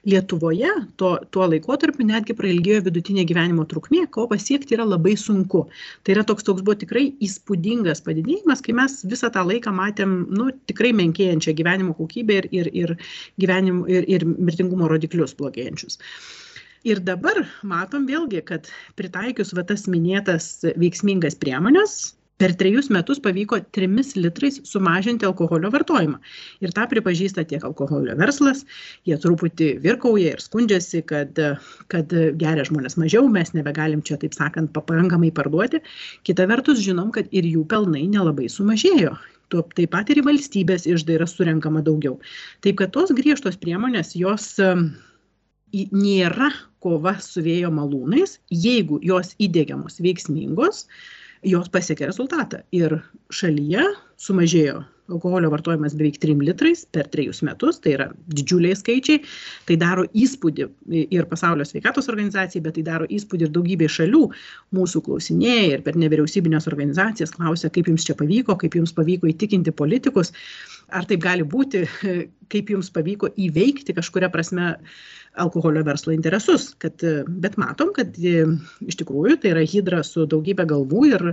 [SPEAKER 2] Lietuvoje, tuo, tuo laikotarpiu netgi prailgėjo vidutinė gyvenimo trukmė, ko pasiekti yra labai sunku. Tai yra toks, toks buvo tikrai įspūdingas padidėjimas, kai mes visą tą laiką matėm nu, tikrai menkėjančią gyvenimo kokybę ir, ir, ir, gyvenim, ir, ir mirtingumo rodiklius blogėjančius. Ir dabar matom vėlgi, kad pritaikius va tas minėtas veiksmingas priemonės, per trejus metus pavyko trimis litrais sumažinti alkoholio vartojimą. Ir tą pripažįsta tiek alkoholio verslas, jie truputį virkauja ir skundžiasi, kad, kad geria žmonės mažiau, mes nebegalim čia, taip sakant, pakankamai parduoti. Kita vertus, žinom, kad ir jų pelnai nelabai sumažėjo. Tuo taip pat ir į valstybės išdai yra surenkama daugiau. Taip kad tos griežtos priemonės, jos nėra kova su vėjo malūnais, jeigu jos įdėgiamos veiksmingos, jos pasiekė rezultatą. Ir šalyje sumažėjo alkoholio vartojimas beveik 3 litrais per 3 metus, tai yra didžiuliai skaičiai, tai daro įspūdį ir pasaulio sveikatos organizacijai, bet tai daro įspūdį ir daugybė šalių. Mūsų klausinėja ir per nevyriausybinės organizacijas klausia, kaip jums čia pavyko, kaip jums pavyko įtikinti politikus, ar taip gali būti, kaip jums pavyko įveikti kažkuria prasme alkoholio verslo interesus. Kad, bet matom, kad iš tikrųjų tai yra hydra su daugybė galvų ir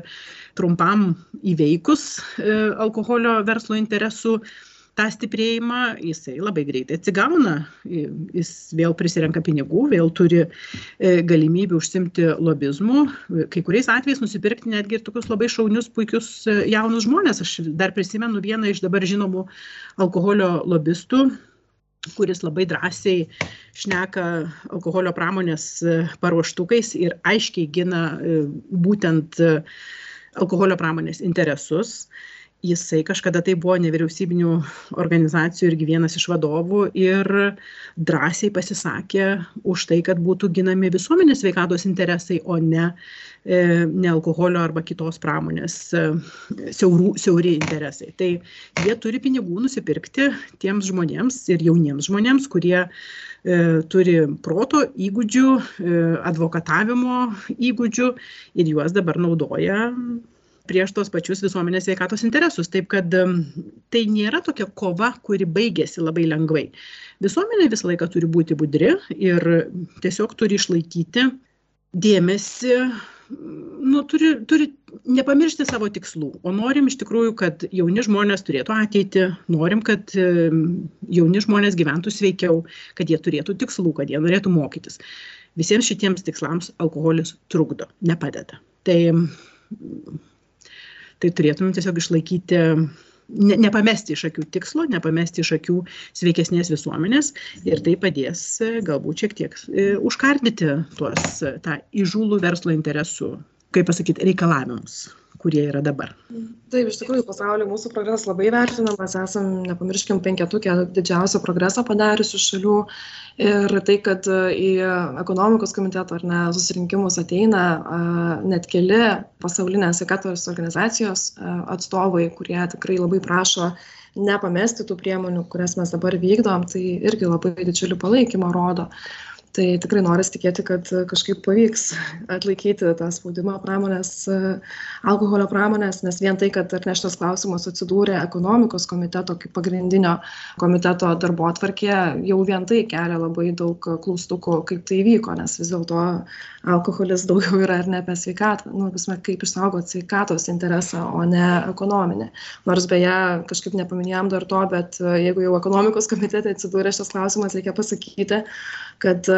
[SPEAKER 2] trumpam įveikus e, alkoholio verslo interesų tą stiprėjimą, jisai labai greitai atsigauna, jis vėl prisirenka pinigų, vėl turi e, galimybę užsimti lobizmu, kai kuriais atvejais nusipirkti netgi ir tokius labai šaunius, puikius e, jaunus žmonės. Aš dar prisimenu vieną iš dabar žinomų alkoholio lobistų, kuris labai drąsiai šneka alkoholio pramonės e, paruoštukais ir aiškiai gina e, būtent e, alkoholio pramonės interesus. Jisai kažkada tai buvo nevyriausybinių organizacijų irgi vienas iš vadovų ir drąsiai pasisakė už tai, kad būtų ginami visuomenės veikatos interesai, o ne, e, ne alkoholio arba kitos pramonės e, siaurų, siauri interesai. Tai jie turi pinigų nusipirkti tiems žmonėms ir jauniems žmonėms, kurie e, turi proto įgūdžių, advokatavimo įgūdžių ir juos dabar naudoja prieš tos pačius visuomenės sveikatos interesus. Taip kad tai nėra tokia kova, kuri baigėsi labai lengvai. Visuomenė visą laiką turi būti budri ir tiesiog turi išlaikyti dėmesį, nu, turi, turi nepamiršti savo tikslų. O norim iš tikrųjų, kad jauni žmonės turėtų ateitį, norim, kad jauni žmonės gyventų sveikiau, kad jie turėtų tikslų, kad jie norėtų mokytis. Visiems šitiems tikslams alkoholis trukdo, nepadeda. Tai tai turėtumėm tiesiog išlaikyti ne, nepamesti iš akių tikslo, nepamesti iš akių sveikesnės visuomenės ir tai padės galbūt šiek tiek e, užkardyti tuos tą įžūlų verslo interesų, kaip pasakyti, reikalavimus kurie yra dabar.
[SPEAKER 3] Taip, iš tikrųjų, pasaulyje mūsų progresas labai vertinamas, esam, nepamirškim, penketukė didžiausio progreso padariusių šalių. Ir tai, kad į ekonomikos komiteto ar ne susirinkimus ateina net keli pasaulinės sveikatos organizacijos atstovai, kurie tikrai labai prašo nepamesti tų priemonių, kurias mes dabar vykdom, tai irgi labai didžiulį palaikymą rodo tai tikrai noris tikėti kad kažkaip pavyks atlaikyti tą spaudimą pramonės alkoholio pramonės nes vien tai kad ar ne šitas klausimas atsidūrė ekonomikos komiteto kaip pagrindinio komiteto darbotvarkėje jau vien tai kelia labai daug klaustukų kaip tai įvyko nes vis dėlto alkoholis daugiau yra ar ne apie sveikatą nu prasme kaip išsaugot sveikatos interesą o ne ekonominį. Nors beje kažkaip nepaminėjom dar to bet jeigu jau ekonomikos komitete atsidūrė šitas klausimas reikia pasakyti kad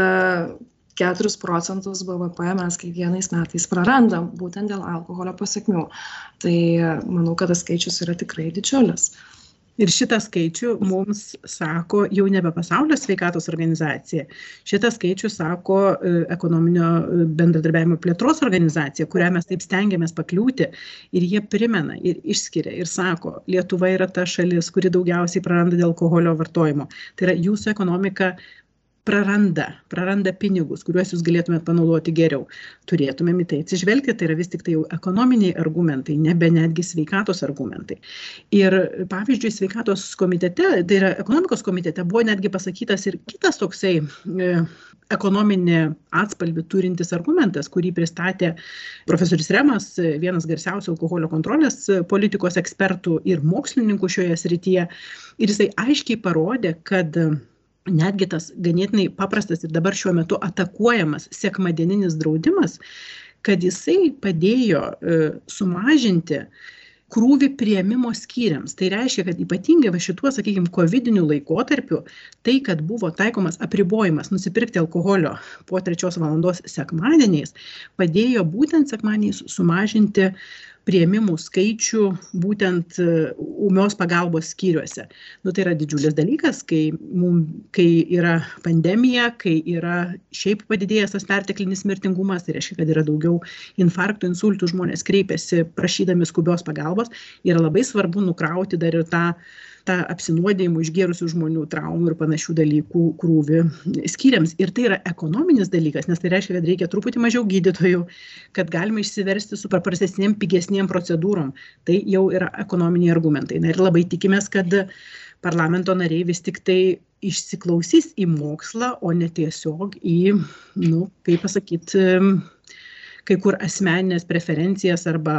[SPEAKER 3] 4 e, procentus BVP mes kiekvienais metais prarandam būtent dėl alkoholio pasiekmių. Tai manau, kad tas skaičius yra tikrai didžiulis.
[SPEAKER 2] Ir šitą skaičių mums sako jau nebe pasaulio sveikatos organizacija. Šitą skaičių sako e, ekonominio e, bendradarbiavimo plėtros organizacija, kurią mes taip stengiamės pakliūti. Ir jie primena ir išskiria ir sako, Lietuva yra ta šalis, kuri daugiausiai praranda dėl alkoholio vartojimo. Tai yra jūsų ekonomika praranda praranda pinigus kuriuos jūs galėtumėt panaudoti geriau. Turėtumėm į tai atsižvelgti tai yra vis tiktai jau ekonominiai argumentai nebe netgi sveikatos argumentai. Ir pavyzdžiui sveikatos komitete tai yra ekonomikos komitete buvo netgi pasakytas ir kitas toksai e, ekonominį atspalvį turintis argumentas kurį pristatė profesorius remas vienas garsiausių alkoholio kontrolės politikos ekspertų ir mokslininkų šioje srityje. Ir jisai aiškiai parodė kad netgi tas ganėtinai paprastas ir dabar šiuo metu atakuojamas sekmadieninis draudimas, kad jisai padėjo e, sumažinti krūvį prieimimo skyriams. Tai reiškia, kad ypatingai va šituo, sakykime, COVID laikotarpiu, tai, kad buvo taikomas apribojimas nusipirkti alkoholio po trečios valandos sekmadieniais, padėjo būtent sekmadieniais sumažinti priėmimų skaičių būtent ūmios pagalbos skyriuose. Nu, tai yra didžiulis dalykas, kai, mum, kai yra pandemija, kai yra šiaip padidėjęs tas perteklinis mirtingumas, tai reiškia, kad yra daugiau infarktų, insultų žmonės kreipiasi prašydami skubios pagalbos. Yra labai svarbu nukrauti dar ir tą tą apsinuodijimų išgėrusių žmonių traumų ir panašių dalykų krūvį skyriams. Ir tai yra ekonominis dalykas, nes tai reiškia, kad reikia truputį mažiau gydytojų, kad galima išsiversti su paprastesnėm, pigesnėm procedūrom. Tai jau yra ekonominiai argumentai. Na ir labai tikimės, kad parlamento nariai vis tik tai išsiklausys į mokslą, o ne tiesiog į, nu, kaip pasakyti, kai kur asmeninės preferencijas arba,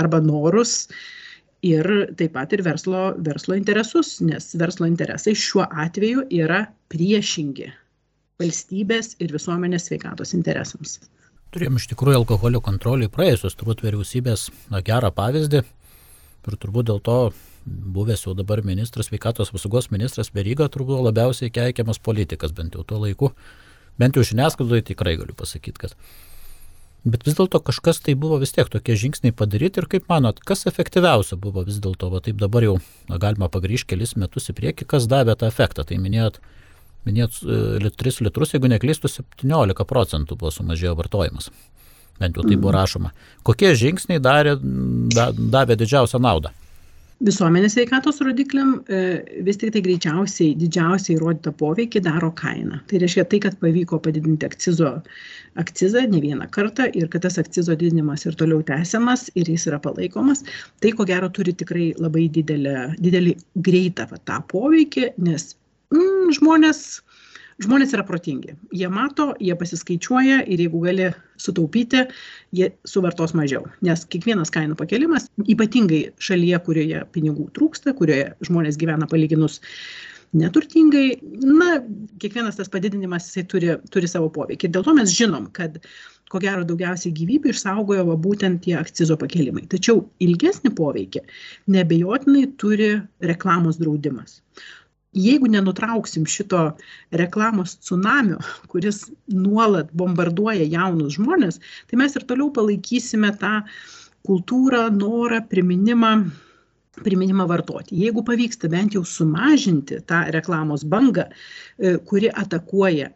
[SPEAKER 2] arba norus ir taip pat ir verslo, verslo interesus, nes verslo interesai šiuo atveju yra priešingi valstybės ir visuomenės sveikatos interesams.
[SPEAKER 1] Turėjom iš tikrųjų alkoholio kontrolį praėjusios turbūt vyriausybės na, gerą pavyzdį ir turbūt dėl to buvęs jau dabar ministras, sveikatos apsaugos ministras Veryga turbūt labiausiai keikiamas politikas, bent jau tuo laiku, bent jau žiniasklaidoje tikrai galiu pasakyti, kad Bet vis dėlto kažkas tai buvo vis tiek tokie žingsniai padaryti ir kaip manot, kas efektyviausia buvo vis dėlto, va taip dabar jau na, galima pagrįžti kelis metus į priekį, kas davė tą efektą. Tai minėjot, minėjot 3 e, litrus, jeigu neklystų, 17 procentų buvo sumažėjo vartojimas. Bent jau tai buvo mhm. rašoma. Kokie žingsniai darė, da, davė didžiausią naudą?
[SPEAKER 2] visuomenės sveikatos rodikliam e, vis tik tai greičiausiai didžiausią įrodytą poveikį daro kaina. Tai reiškia tai, kad pavyko padidinti akcizo, akcizą ne vieną kartą ir kad tas akcizo didinimas ir toliau tęsiamas ir jis yra palaikomas, tai ko gero turi tikrai labai didelį, didelį greitą va, tą poveikį, nes mm, žmonės žmonės yra protingi. Jie mato jie pasiskaičiuoja ir jeigu gali sutaupyti jie suvartos mažiau. Nes kiekvienas kainų pakėlimas ypatingai šalyje kurioje pinigų trūksta kurioje žmonės gyvena palyginus neturtingai na kiekvienas tas padidinimas jisai turi turi savo poveikį. Ir dėl to mes žinom kad ko gero daugiausiai gyvybių išsaugojo va būtent tie akcizo pakėlimai. Tačiau ilgesnį poveikį neabejotinai turi reklamos draudimas jeigu nenutrauksim šito reklamos cunamio kuris nuolat bombarduoja jaunus žmones tai mes ir toliau palaikysime tą kultūrą norą priminimą priminimą vartoti. Jeigu pavyksta bent jau sumažinti tą reklamos bangą e, kuri atakuoja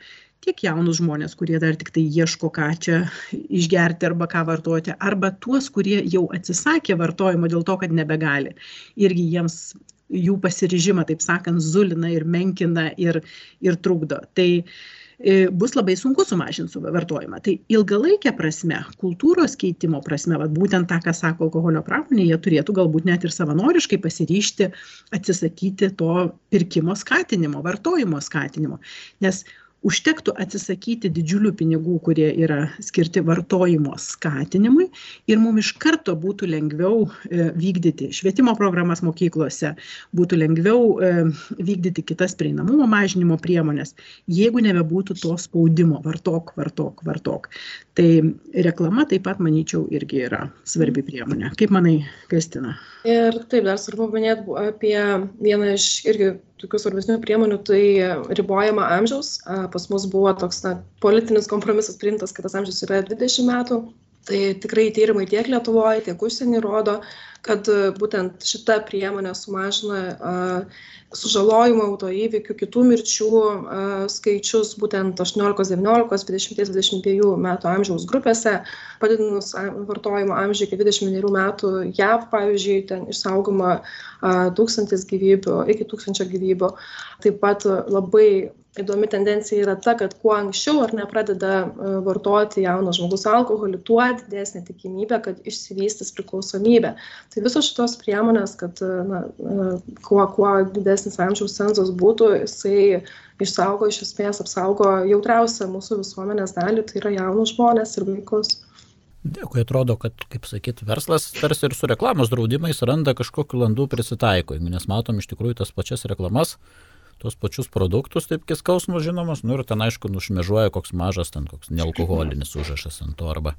[SPEAKER 2] tiek jaunus žmones kurie dar tiktai ieško ką čia išgerti arba ką vartoti arba tuos kurie jau atsisakė vartojimo dėl to kad nebegali. Irgi jiems jų pasiryžimą, taip sakant, zulina ir menkina ir, ir trukdo. Tai e, bus labai sunku sumažinti suvartojimą. Tai ilgalaikė prasme, kultūros keitimo prasme, vat, būtent tą, ką sako alkoholio pramonė, jie turėtų galbūt net ir savanoriškai pasiryšti atsisakyti to pirkimo skatinimo, vartojimo skatinimo. Nes užtektų atsisakyti didžiulių pinigų kurie yra skirti vartojimo skatinimui ir mum iš karto būtų lengviau e, vykdyti švietimo programas mokyklose būtų lengviau e, vykdyti kitas prieinamumo mažinimo priemones jeigu nebebūtų to spaudimo vartok vartok vartok. Tai reklama taip pat manyčiau irgi yra svarbi priemonė. Kaip manai kristina
[SPEAKER 3] ir taip dar svarbu paminėt apie vieną iš irgi tokių svarbesnių priemonių tai ribojama amžiaus. Pas mus buvo toks na politinis kompromisas priimtas kad tas amžius yra dvidešim metų tai tikrai tyrimai tiek lietuvoj tiek užsieny rodo kad būtent šita priemonė sumažina sužalojimų autoįvykių kitų mirčių skaičius būtent aštuoniolikos devyniolikos dvidešimties dvidešimt dviejų metų amžiaus grupėse padidinus vartojimo amžių iki dvidešimt vienerių metų jav pavyzdžiui ten išsaugoma tūkstantis gyvybių iki tūkstančio gyvybių. Taip pat labai įdomi tendencija yra ta kad kuo anksčiau ar ne pradeda e, vartoti jaunas žmogus alkoholį tuo didesnė tikimybė kad išsivystys priklausomybė. Tai visos šitos priemonės kad e, na e, kuo kuo didesnis amžiaus cenzas būtų jisai išsaugo iš esmės apsaugo jautriausią mūsų visuomenės dalį tai yra jaunus žmones ir vaikus.
[SPEAKER 1] Dėkui, atrodo, kad, kaip sakyt, verslas tarsi ir su reklamos draudimais randa kažkokiu landu prisitaiko, nes matom iš tikrųjų tas pačias reklamas, tuos pačius produktus, taip kiskausmus žinomas, nu ir ten aišku nušmežuoja koks mažas, ten koks nealkoholinis užrašas ant to, arba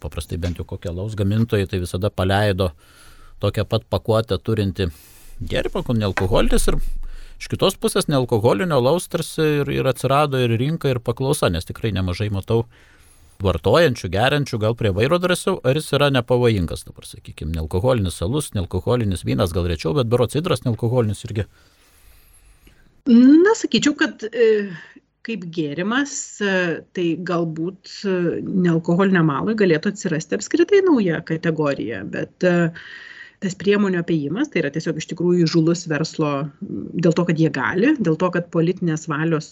[SPEAKER 1] paprastai bent jau kokie laus gamintojai tai visada paleido tokią pat pakuotę turinti gėrimą, kur nealkoholinis ir iš kitos pusės nealkoholinio laus tarsi ir, ir atsirado ir rinka, ir paklausa, nes tikrai nemažai matau vartojančių, geriančių, gal prie vairo drąsiau, ar jis yra nepavojingas, dabar sakykime, nealkoholinis alus, nealkoholinis vynas gal rečiau, bet bero cidras nealkoholinis irgi
[SPEAKER 2] na sakyčiau kad e, kaip gėrimas e, tai galbūt e, nealkoholiniam alui galėtų atsirasti apskritai nauja kategorija bet tas priemonių apėjimas tai yra tiesiog iš tikrųjų įžūlus verslo dėl to kad jie gali dėl to kad politinės valios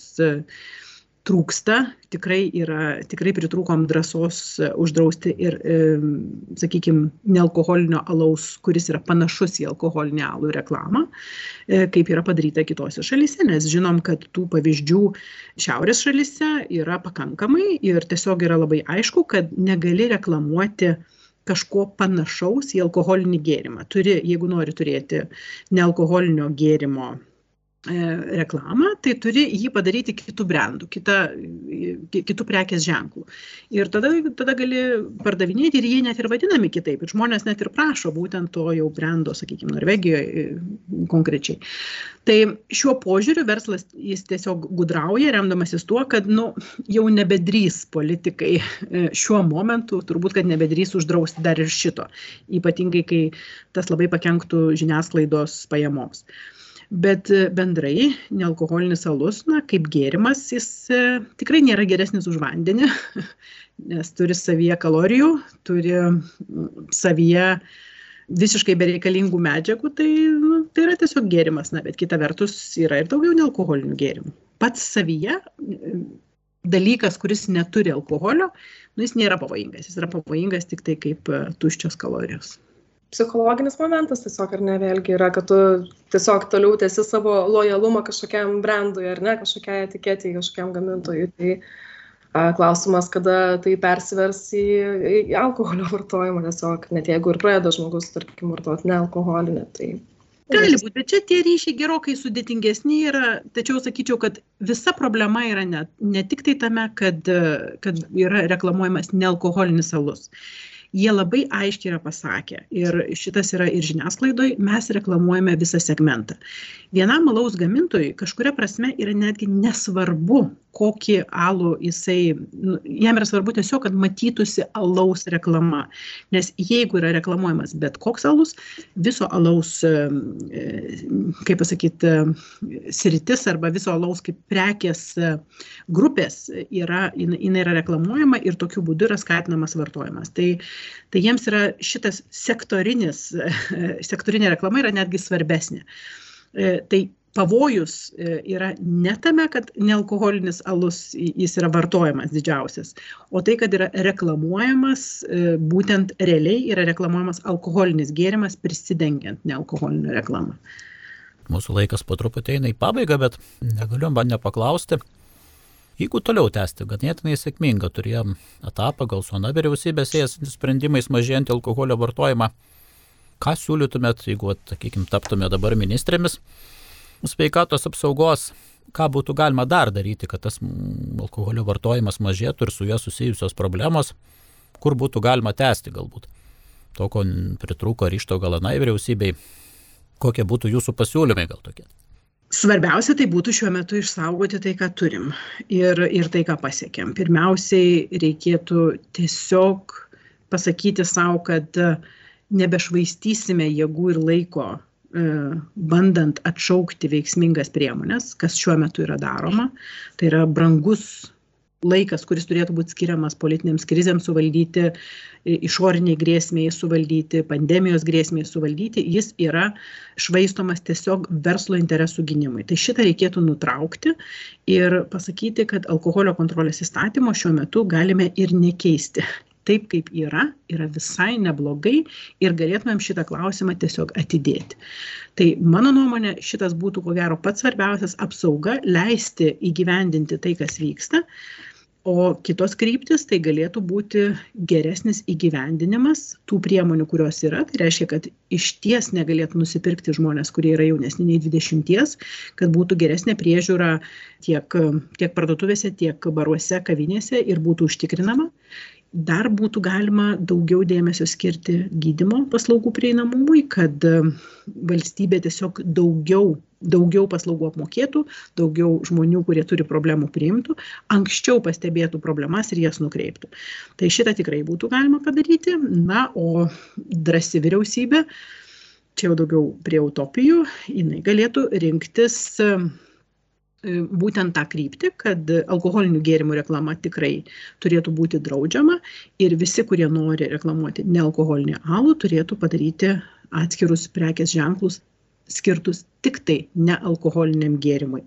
[SPEAKER 2] trūksta tikrai yra tikrai pritrūkom drąsos e, uždrausti ir e, sakykim nealkoholinio alaus kuris yra panašus į alkoholinį alų reklamą e, kaip yra padaryta kitose šalyse nes žinom kad tų pavyzdžių šiaurės šalyse yra pakankamai ir tiesiog yra labai aišku kad negali reklamuoti kažko panašaus į alkoholinį gėrimą. Turi jeigu nori turėti nealkoholinio gėrimo reklamą, tai turi jį padaryti kitų brandų, kita, kitų prekės ženklų. Ir tada, tada gali pardavinėti ir jie net ir vadinami kitaip. Ir žmonės net ir prašo būtent to jau brando, sakykime, Norvegijoje konkrečiai. Tai šiuo požiūriu verslas jis tiesiog gudrauja, remdamasis tuo, kad nu, jau nebedrys politikai e, šiuo momentu, turbūt, kad nebedrys uždrausti dar ir šito. Ypatingai, kai tas labai pakenktų žiniasklaidos pajamoms bet e, bendrai nealkoholinis alus na kaip gėrimas jis e, tikrai nėra geresnis už vandenį nes turi savyje kalorijų turi savyje visiškai bereikalingų medžiagų, tai, nu, tai yra tiesiog gėrimas, na, bet kita vertus yra ir daugiau nealkoholinių gėrimų. Pats savyje dalykas, kuris neturi alkoholio, nu, jis nėra pavojingas, jis yra pavojingas tik tai kaip e, tuščios kalorijos
[SPEAKER 3] psichologinis momentas tiesiog ar ne vėlgi yra, kad tu tiesiog toliau tęsi savo lojalumą kažkokiam brandui ar ne, kažkokiai etiketėjai, kažkokiam gamintojui. Tai a, klausimas, kada tai persivers į, į alkoholio vartojimą tiesiog, net jeigu ir pradeda žmogus, tarkim, vartoti nealkoholinį. Tai
[SPEAKER 2] Gali būti, bet čia tie ryšiai gerokai sudėtingesni yra, tačiau sakyčiau, kad visa problema yra ne, ne tik tai tame, kad, kad yra reklamuojamas nealkoholinis alus jie labai aiškiai yra pasakę. Ir šitas yra ir žiniasklaidoj mes reklamuojame visą segmentą. Vienam alaus gamintojui kažkuria prasme yra netgi nesvarbu kokį alų jisai nu jam yra svarbu tiesiog kad matytųsi alaus reklama nes jeigu yra reklamuojamas bet koks alus viso alaus kaip pasakyt sritis arba viso alaus kaip prekės grupės yra jinai yra reklamuojama ir tokiu būdu yra skatinamas vartojimas tai tai jiems yra šitas sektorinis, sektorinė reklama yra netgi svarbesnė. E, tai pavojus e, yra ne tame, kad nealkoholinis alus jis yra vartojamas didžiausias, o tai, kad yra reklamuojamas, e, būtent realiai yra reklamuojamas alkoholinis gėrimas prisidengiant nealkoholinę reklamą.
[SPEAKER 1] Mūsų laikas po truputį eina į pabaigą, bet negaliu man nepaklausti, Jeigu toliau tęsti, ganėtinai sėkmingą turėjom etapą, gal su ana vyriausybės ėjantis sprendimais mažėjant alkoholio vartojimą, ką siūlytumėt, jeigu, sakykim, taptume dabar ministrėmis sveikatos apsaugos, ką būtų galima dar daryti, kad tas alkoholio vartojimas mažėtų ir su juo susijusios problemos, kur būtų galima tęsti galbūt. To, ko pritrūko ryšto gal anai vyriausybei, kokie būtų jūsų pasiūlymai gal tokie?
[SPEAKER 2] Svarbiausia tai būtų šiuo metu išsaugoti tai ką turim ir ir tai ką pasiekėm. Pirmiausiai reikėtų tiesiog pasakyti sau kad nebešvaistysime jėgų ir laiko bandant atšaukti veiksmingas priemones kas šiuo metu yra daroma tai yra brangus laikas, kuris turėtų būti skiriamas politinėms krizėms suvaldyti, išoriniai grėsmiai suvaldyti, pandemijos grėsmiai suvaldyti, jis yra švaistomas tiesiog verslo interesų gynimui. Tai šitą reikėtų nutraukti ir pasakyti, kad alkoholio kontrolės įstatymo šiuo metu galime ir nekeisti taip, kaip yra, yra visai neblogai ir galėtumėm šitą klausimą tiesiog atidėti. Tai mano nuomonė, šitas būtų ko gero pats svarbiausias apsauga, leisti įgyvendinti tai, kas vyksta, o kitos kryptys tai galėtų būti geresnis įgyvendinimas tų priemonių kurios yra tai reiškia kad išties negalėtų nusipirkti žmonės kurie yra jaunesni nei dvidešimties kad būtų geresnė priežiūra tiek tiek parduotuvėse tiek baruose kavinėse ir būtų užtikrinama dar būtų galima daugiau dėmesio skirti gydymo paslaugų prieinamumui, kad e, valstybė tiesiog daugiau, daugiau paslaugų apmokėtų, daugiau žmonių, kurie turi problemų priimtų, anksčiau pastebėtų problemas ir jas nukreiptų. Tai šitą tikrai būtų galima padaryti. Na, o drasi vyriausybė, čia jau daugiau prie utopijų, jinai galėtų rinktis būtent tą kryptį, kad alkoholinių gėrimų reklama tikrai turėtų būti draudžiama ir visi, kurie nori reklamuoti nealkoholinį alų, turėtų padaryti atskirus prekės ženklus skirtus tik tai nealkoholiniam gėrimui.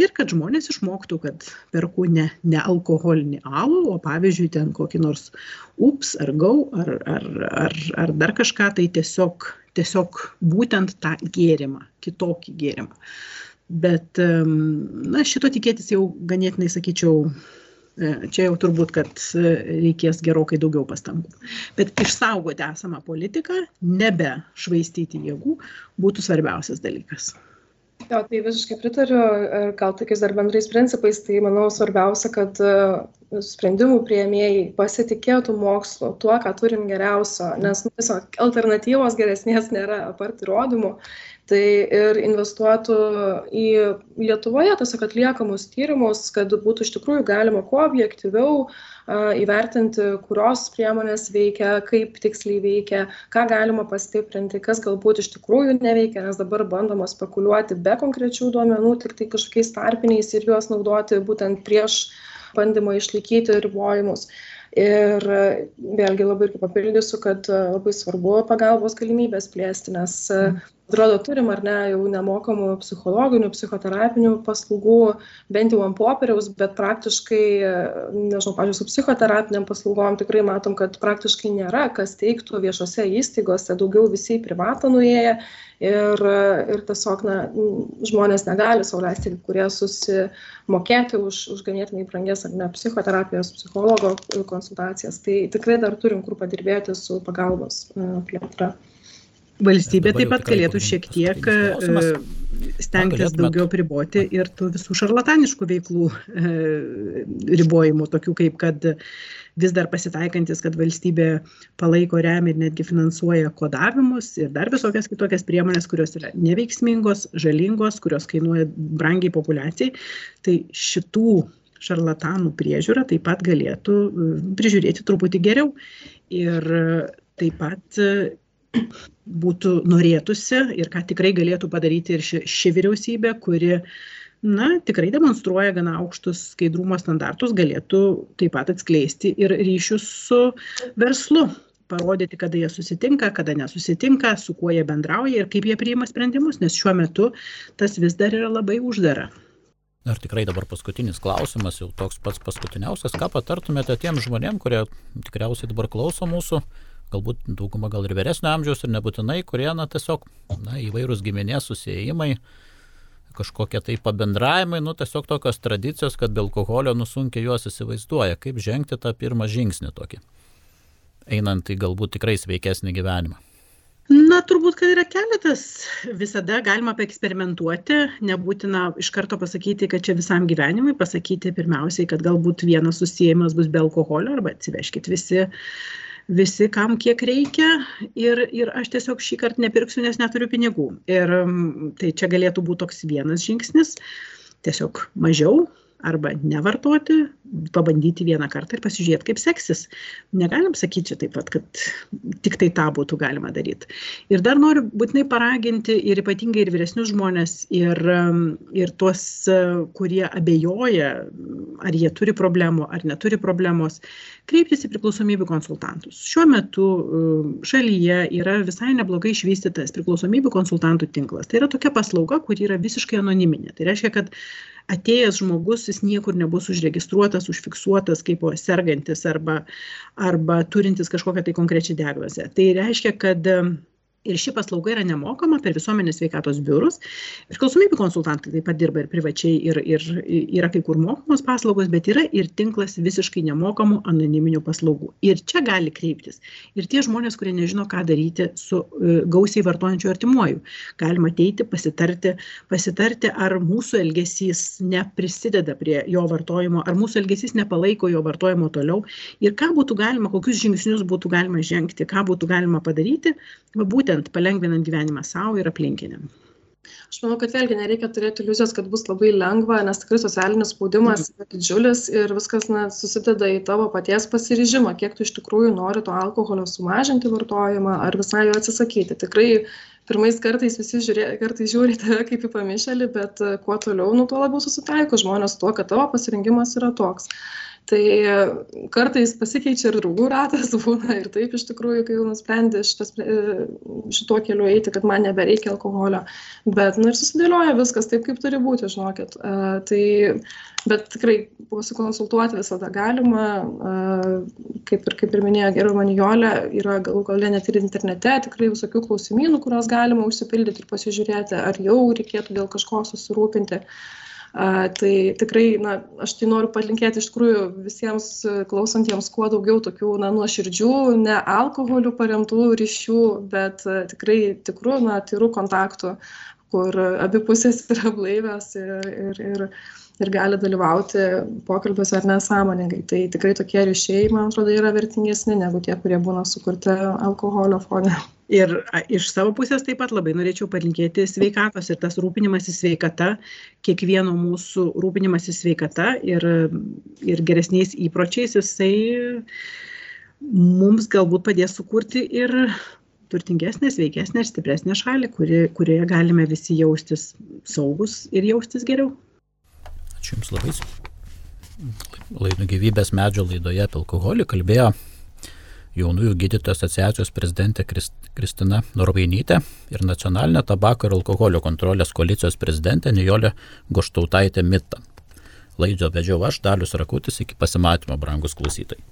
[SPEAKER 2] Ir kad žmonės išmoktų, kad perku ne nealkoholinį alų, o pavyzdžiui, ten kokį nors ups ar gau ar, ar, ar, ar dar kažką, tai tiesiog, tiesiog būtent tą gėrimą, kitokį gėrimą. Bet, na, šito tikėtis jau ganėtinai, sakyčiau, e, čia jau turbūt, kad e, reikės gerokai daugiau pastangų. Bet išsaugoti esamą politiką, nebe švaistyti jėgų, būtų svarbiausias dalykas.
[SPEAKER 3] Jo, tai visiškai pritariu, gal tokiais dar bendrais principais, tai manau svarbiausia, kad e, sprendimų prieimėjai pasitikėtų mokslu, tuo, ką turim geriausio, nes nu, tiesiog alternatyvos geresnės nėra apart įrodymų tai ir investuotų į Lietuvoje tiesiog atliekamus tyrimus, kad būtų iš tikrųjų galima kuo objektyviau įvertinti, kurios priemonės veikia, kaip tiksliai veikia, ką galima pastiprinti, kas galbūt iš tikrųjų neveikia, nes dabar bandoma spekuliuoti be konkrečių duomenų, tik tai kažkokiais tarpiniais ir juos naudoti būtent prieš bandymą išlaikyti ribojimus. Ir vėlgi labai irgi papildysiu, kad labai svarbu pagalbos galimybės plėsti, nes atrodo turim ar ne jau nemokamų psichologinių psichoterapinių paslaugų bent jau ant popieriaus bet praktiškai nežinau pavyzdžiui su psichoterapinėm paslaugom tikrai matom kad praktiškai nėra kas teiktų viešose įstaigose daugiau visi į privatą nuėję ir ir tiesiog na žmonės negali sau leisti kai kurie susimokėti už už ganėtinai brangias ar ne psichoterapijos psichologo konsultacijas. Tai tikrai dar turim kur padirbėti su pagalbos plėtra
[SPEAKER 2] Valstybė taip pat galėtų šiek tiek e, stengtis daugiau priboti ir tų visų šarlataniškų veiklų e, ribojimų, tokių kaip kad vis dar pasitaikantis, kad valstybė palaiko, remia ir netgi finansuoja kodavimus ir dar visokias kitokias priemonės, kurios yra neveiksmingos, žalingos, kurios kainuoja brangiai populiacijai. Tai šitų šarlatanų priežiūra taip pat galėtų e, prižiūrėti truputį geriau. Ir taip pat būtų norėtųsi ir ką tikrai galėtų padaryti ir ši, ši vyriausybė, kuri na, tikrai demonstruoja gana aukštus skaidrumo standartus, galėtų taip pat atskleisti ir ryšius su verslu, parodyti, kada jie susitinka, kada nesusitinka, su kuo jie bendrauja ir kaip jie priima sprendimus, nes šiuo metu tas vis dar yra labai uždara.
[SPEAKER 1] Ar tikrai dabar paskutinis klausimas, jau toks pats paskutiniausias, ką patartumėte tiem žmonėm, kurie tikriausiai dabar klauso mūsų, galbūt dauguma gal ir vyresnio amžiaus ir nebūtinai, kurie, na, tiesiog, na, įvairūs giminės susijimai, kažkokie tai pabendravimai, nu, tiesiog tokios tradicijos, kad be alkoholio nusunkia juos įsivaizduoja, kaip žengti tą pirmą žingsnį tokį, einant į galbūt tikrai sveikesnį gyvenimą.
[SPEAKER 2] Na, turbūt, kad yra keletas. Visada galima paeksperimentuoti, nebūtina iš karto pasakyti, kad čia visam gyvenimui, pasakyti pirmiausiai, kad galbūt vienas susijimas bus be alkoholio arba atsiveškit visi visi, kam kiek reikia ir, ir aš tiesiog šį kartą nepirksiu, nes neturiu pinigų. Ir tai čia galėtų būti toks vienas žingsnis, tiesiog mažiau arba nevartoti, pabandyti vieną kartą ir pasižiūrėti, kaip seksis. Negalim sakyti čia taip pat, kad tik tai tą būtų galima daryti. Ir dar noriu būtinai paraginti ir ypatingai ir vyresnius žmonės, ir, ir tuos, kurie abejoja, ar jie turi problemų, ar neturi problemos, kreiptis į priklausomybių konsultantus. Šiuo metu šalyje yra visai neblogai išvystytas priklausomybių konsultantų tinklas. Tai yra tokia paslauga, kuri yra visiškai anoniminė. Tai reiškia, kad atėjęs žmogus jis niekur nebus užregistruotas užfiksuotas kaip sergantis arba arba turintis kažkokią tai konkrečią diagnozę. Tai reiškia kad ir ši paslauga yra nemokama per visuomenės sveikatos biurus. Priklausomybių konsultantai taip pat dirba ir privačiai, ir, ir yra kai kur mokamos paslaugos, bet yra ir tinklas visiškai nemokamų anoniminių paslaugų. Ir čia gali kreiptis. Ir tie žmonės, kurie nežino, ką daryti su uh, gausiai vartojančiu artimuoju. Galima ateiti, pasitarti, pasitarti, ar mūsų elgesys neprisideda prie jo vartojimo, ar mūsų elgesys nepalaiko jo vartojimo toliau. Ir ką būtų galima, kokius žingsnius būtų galima žengti, ką būtų galima padaryti, va, būtent būtent palengvinant gyvenimą savo ir aplinkiniam.
[SPEAKER 3] Aš manau, kad vėlgi nereikia turėti iliuzijos, kad bus labai lengva, nes tikrai socialinis spaudimas mhm. yra didžiulis ir viskas na, susideda į tavo paties pasiryžimą, kiek tu iš tikrųjų nori to alkoholio sumažinti vartojimą ar visai jo atsisakyti. Tikrai pirmais kartais visi žiūrė, kartais žiūri tave kaip į pamišelį, bet kuo toliau, nu, tuo labiau susitaiko žmonės tuo, kad tavo pasirinkimas yra toks tai kartais pasikeičia ir draugų ratas būna ir taip iš tikrųjų, kai jau nusprendė šitas, šituo keliu eiti, kad man nebereikia alkoholio. Bet, na nu, ir susidėlioja viskas taip, kaip turi būti, žinokit. Uh, tai, bet tikrai pasikonsultuoti visada galima, uh, kaip, ir, kaip ir minėjo gerbiamą Nijolę, yra galų galę net ir internete tikrai visokių klausimynų, kuriuos galima užsipildyti ir pasižiūrėti, ar jau reikėtų dėl kažko susirūpinti. Uh, Tai tikrai, na, aš tai noriu palinkėti iš tikrųjų visiems klausantiems kuo daugiau tokių, na, nuoširdžių, ne alkoholių paremtų ryšių, bet tikrai tikrų, na, tyrų kontaktų, kur abi pusės yra blaivios ir, ir, ir, ir gali dalyvauti pokalbiuose ar nesąmoningai. Tai tikrai tokie ryšiai, man atrodo, yra vertingesni negu tie, kurie būna sukurti alkoholio fone
[SPEAKER 2] ir iš savo pusės taip pat labai norėčiau palinkėti sveikatos ir tas rūpinimasis sveikata, kiekvieno mūsų rūpinimasis sveikata ir, ir geresniais įpročiais, jisai mums galbūt padės sukurti ir turtingesnę, sveikesnę ir stipresnę šalį, kuri, kurioje galime visi jaustis saugus ir jaustis geriau.
[SPEAKER 1] Ačiū Jums labai. Laidų gyvybės medžio laidoje apie alkoholį kalbėjo jaunųjų gydytojų asociacijos prezidentė Kristina Norvainytė ir nacionalinė tabako ir alkoholio kontrolės koalicijos prezidentė Nijolė Goštautaitė Mita. Laidžio vedžiau aš, Dalius Rakutis, iki pasimatymo, brangus klausytojai.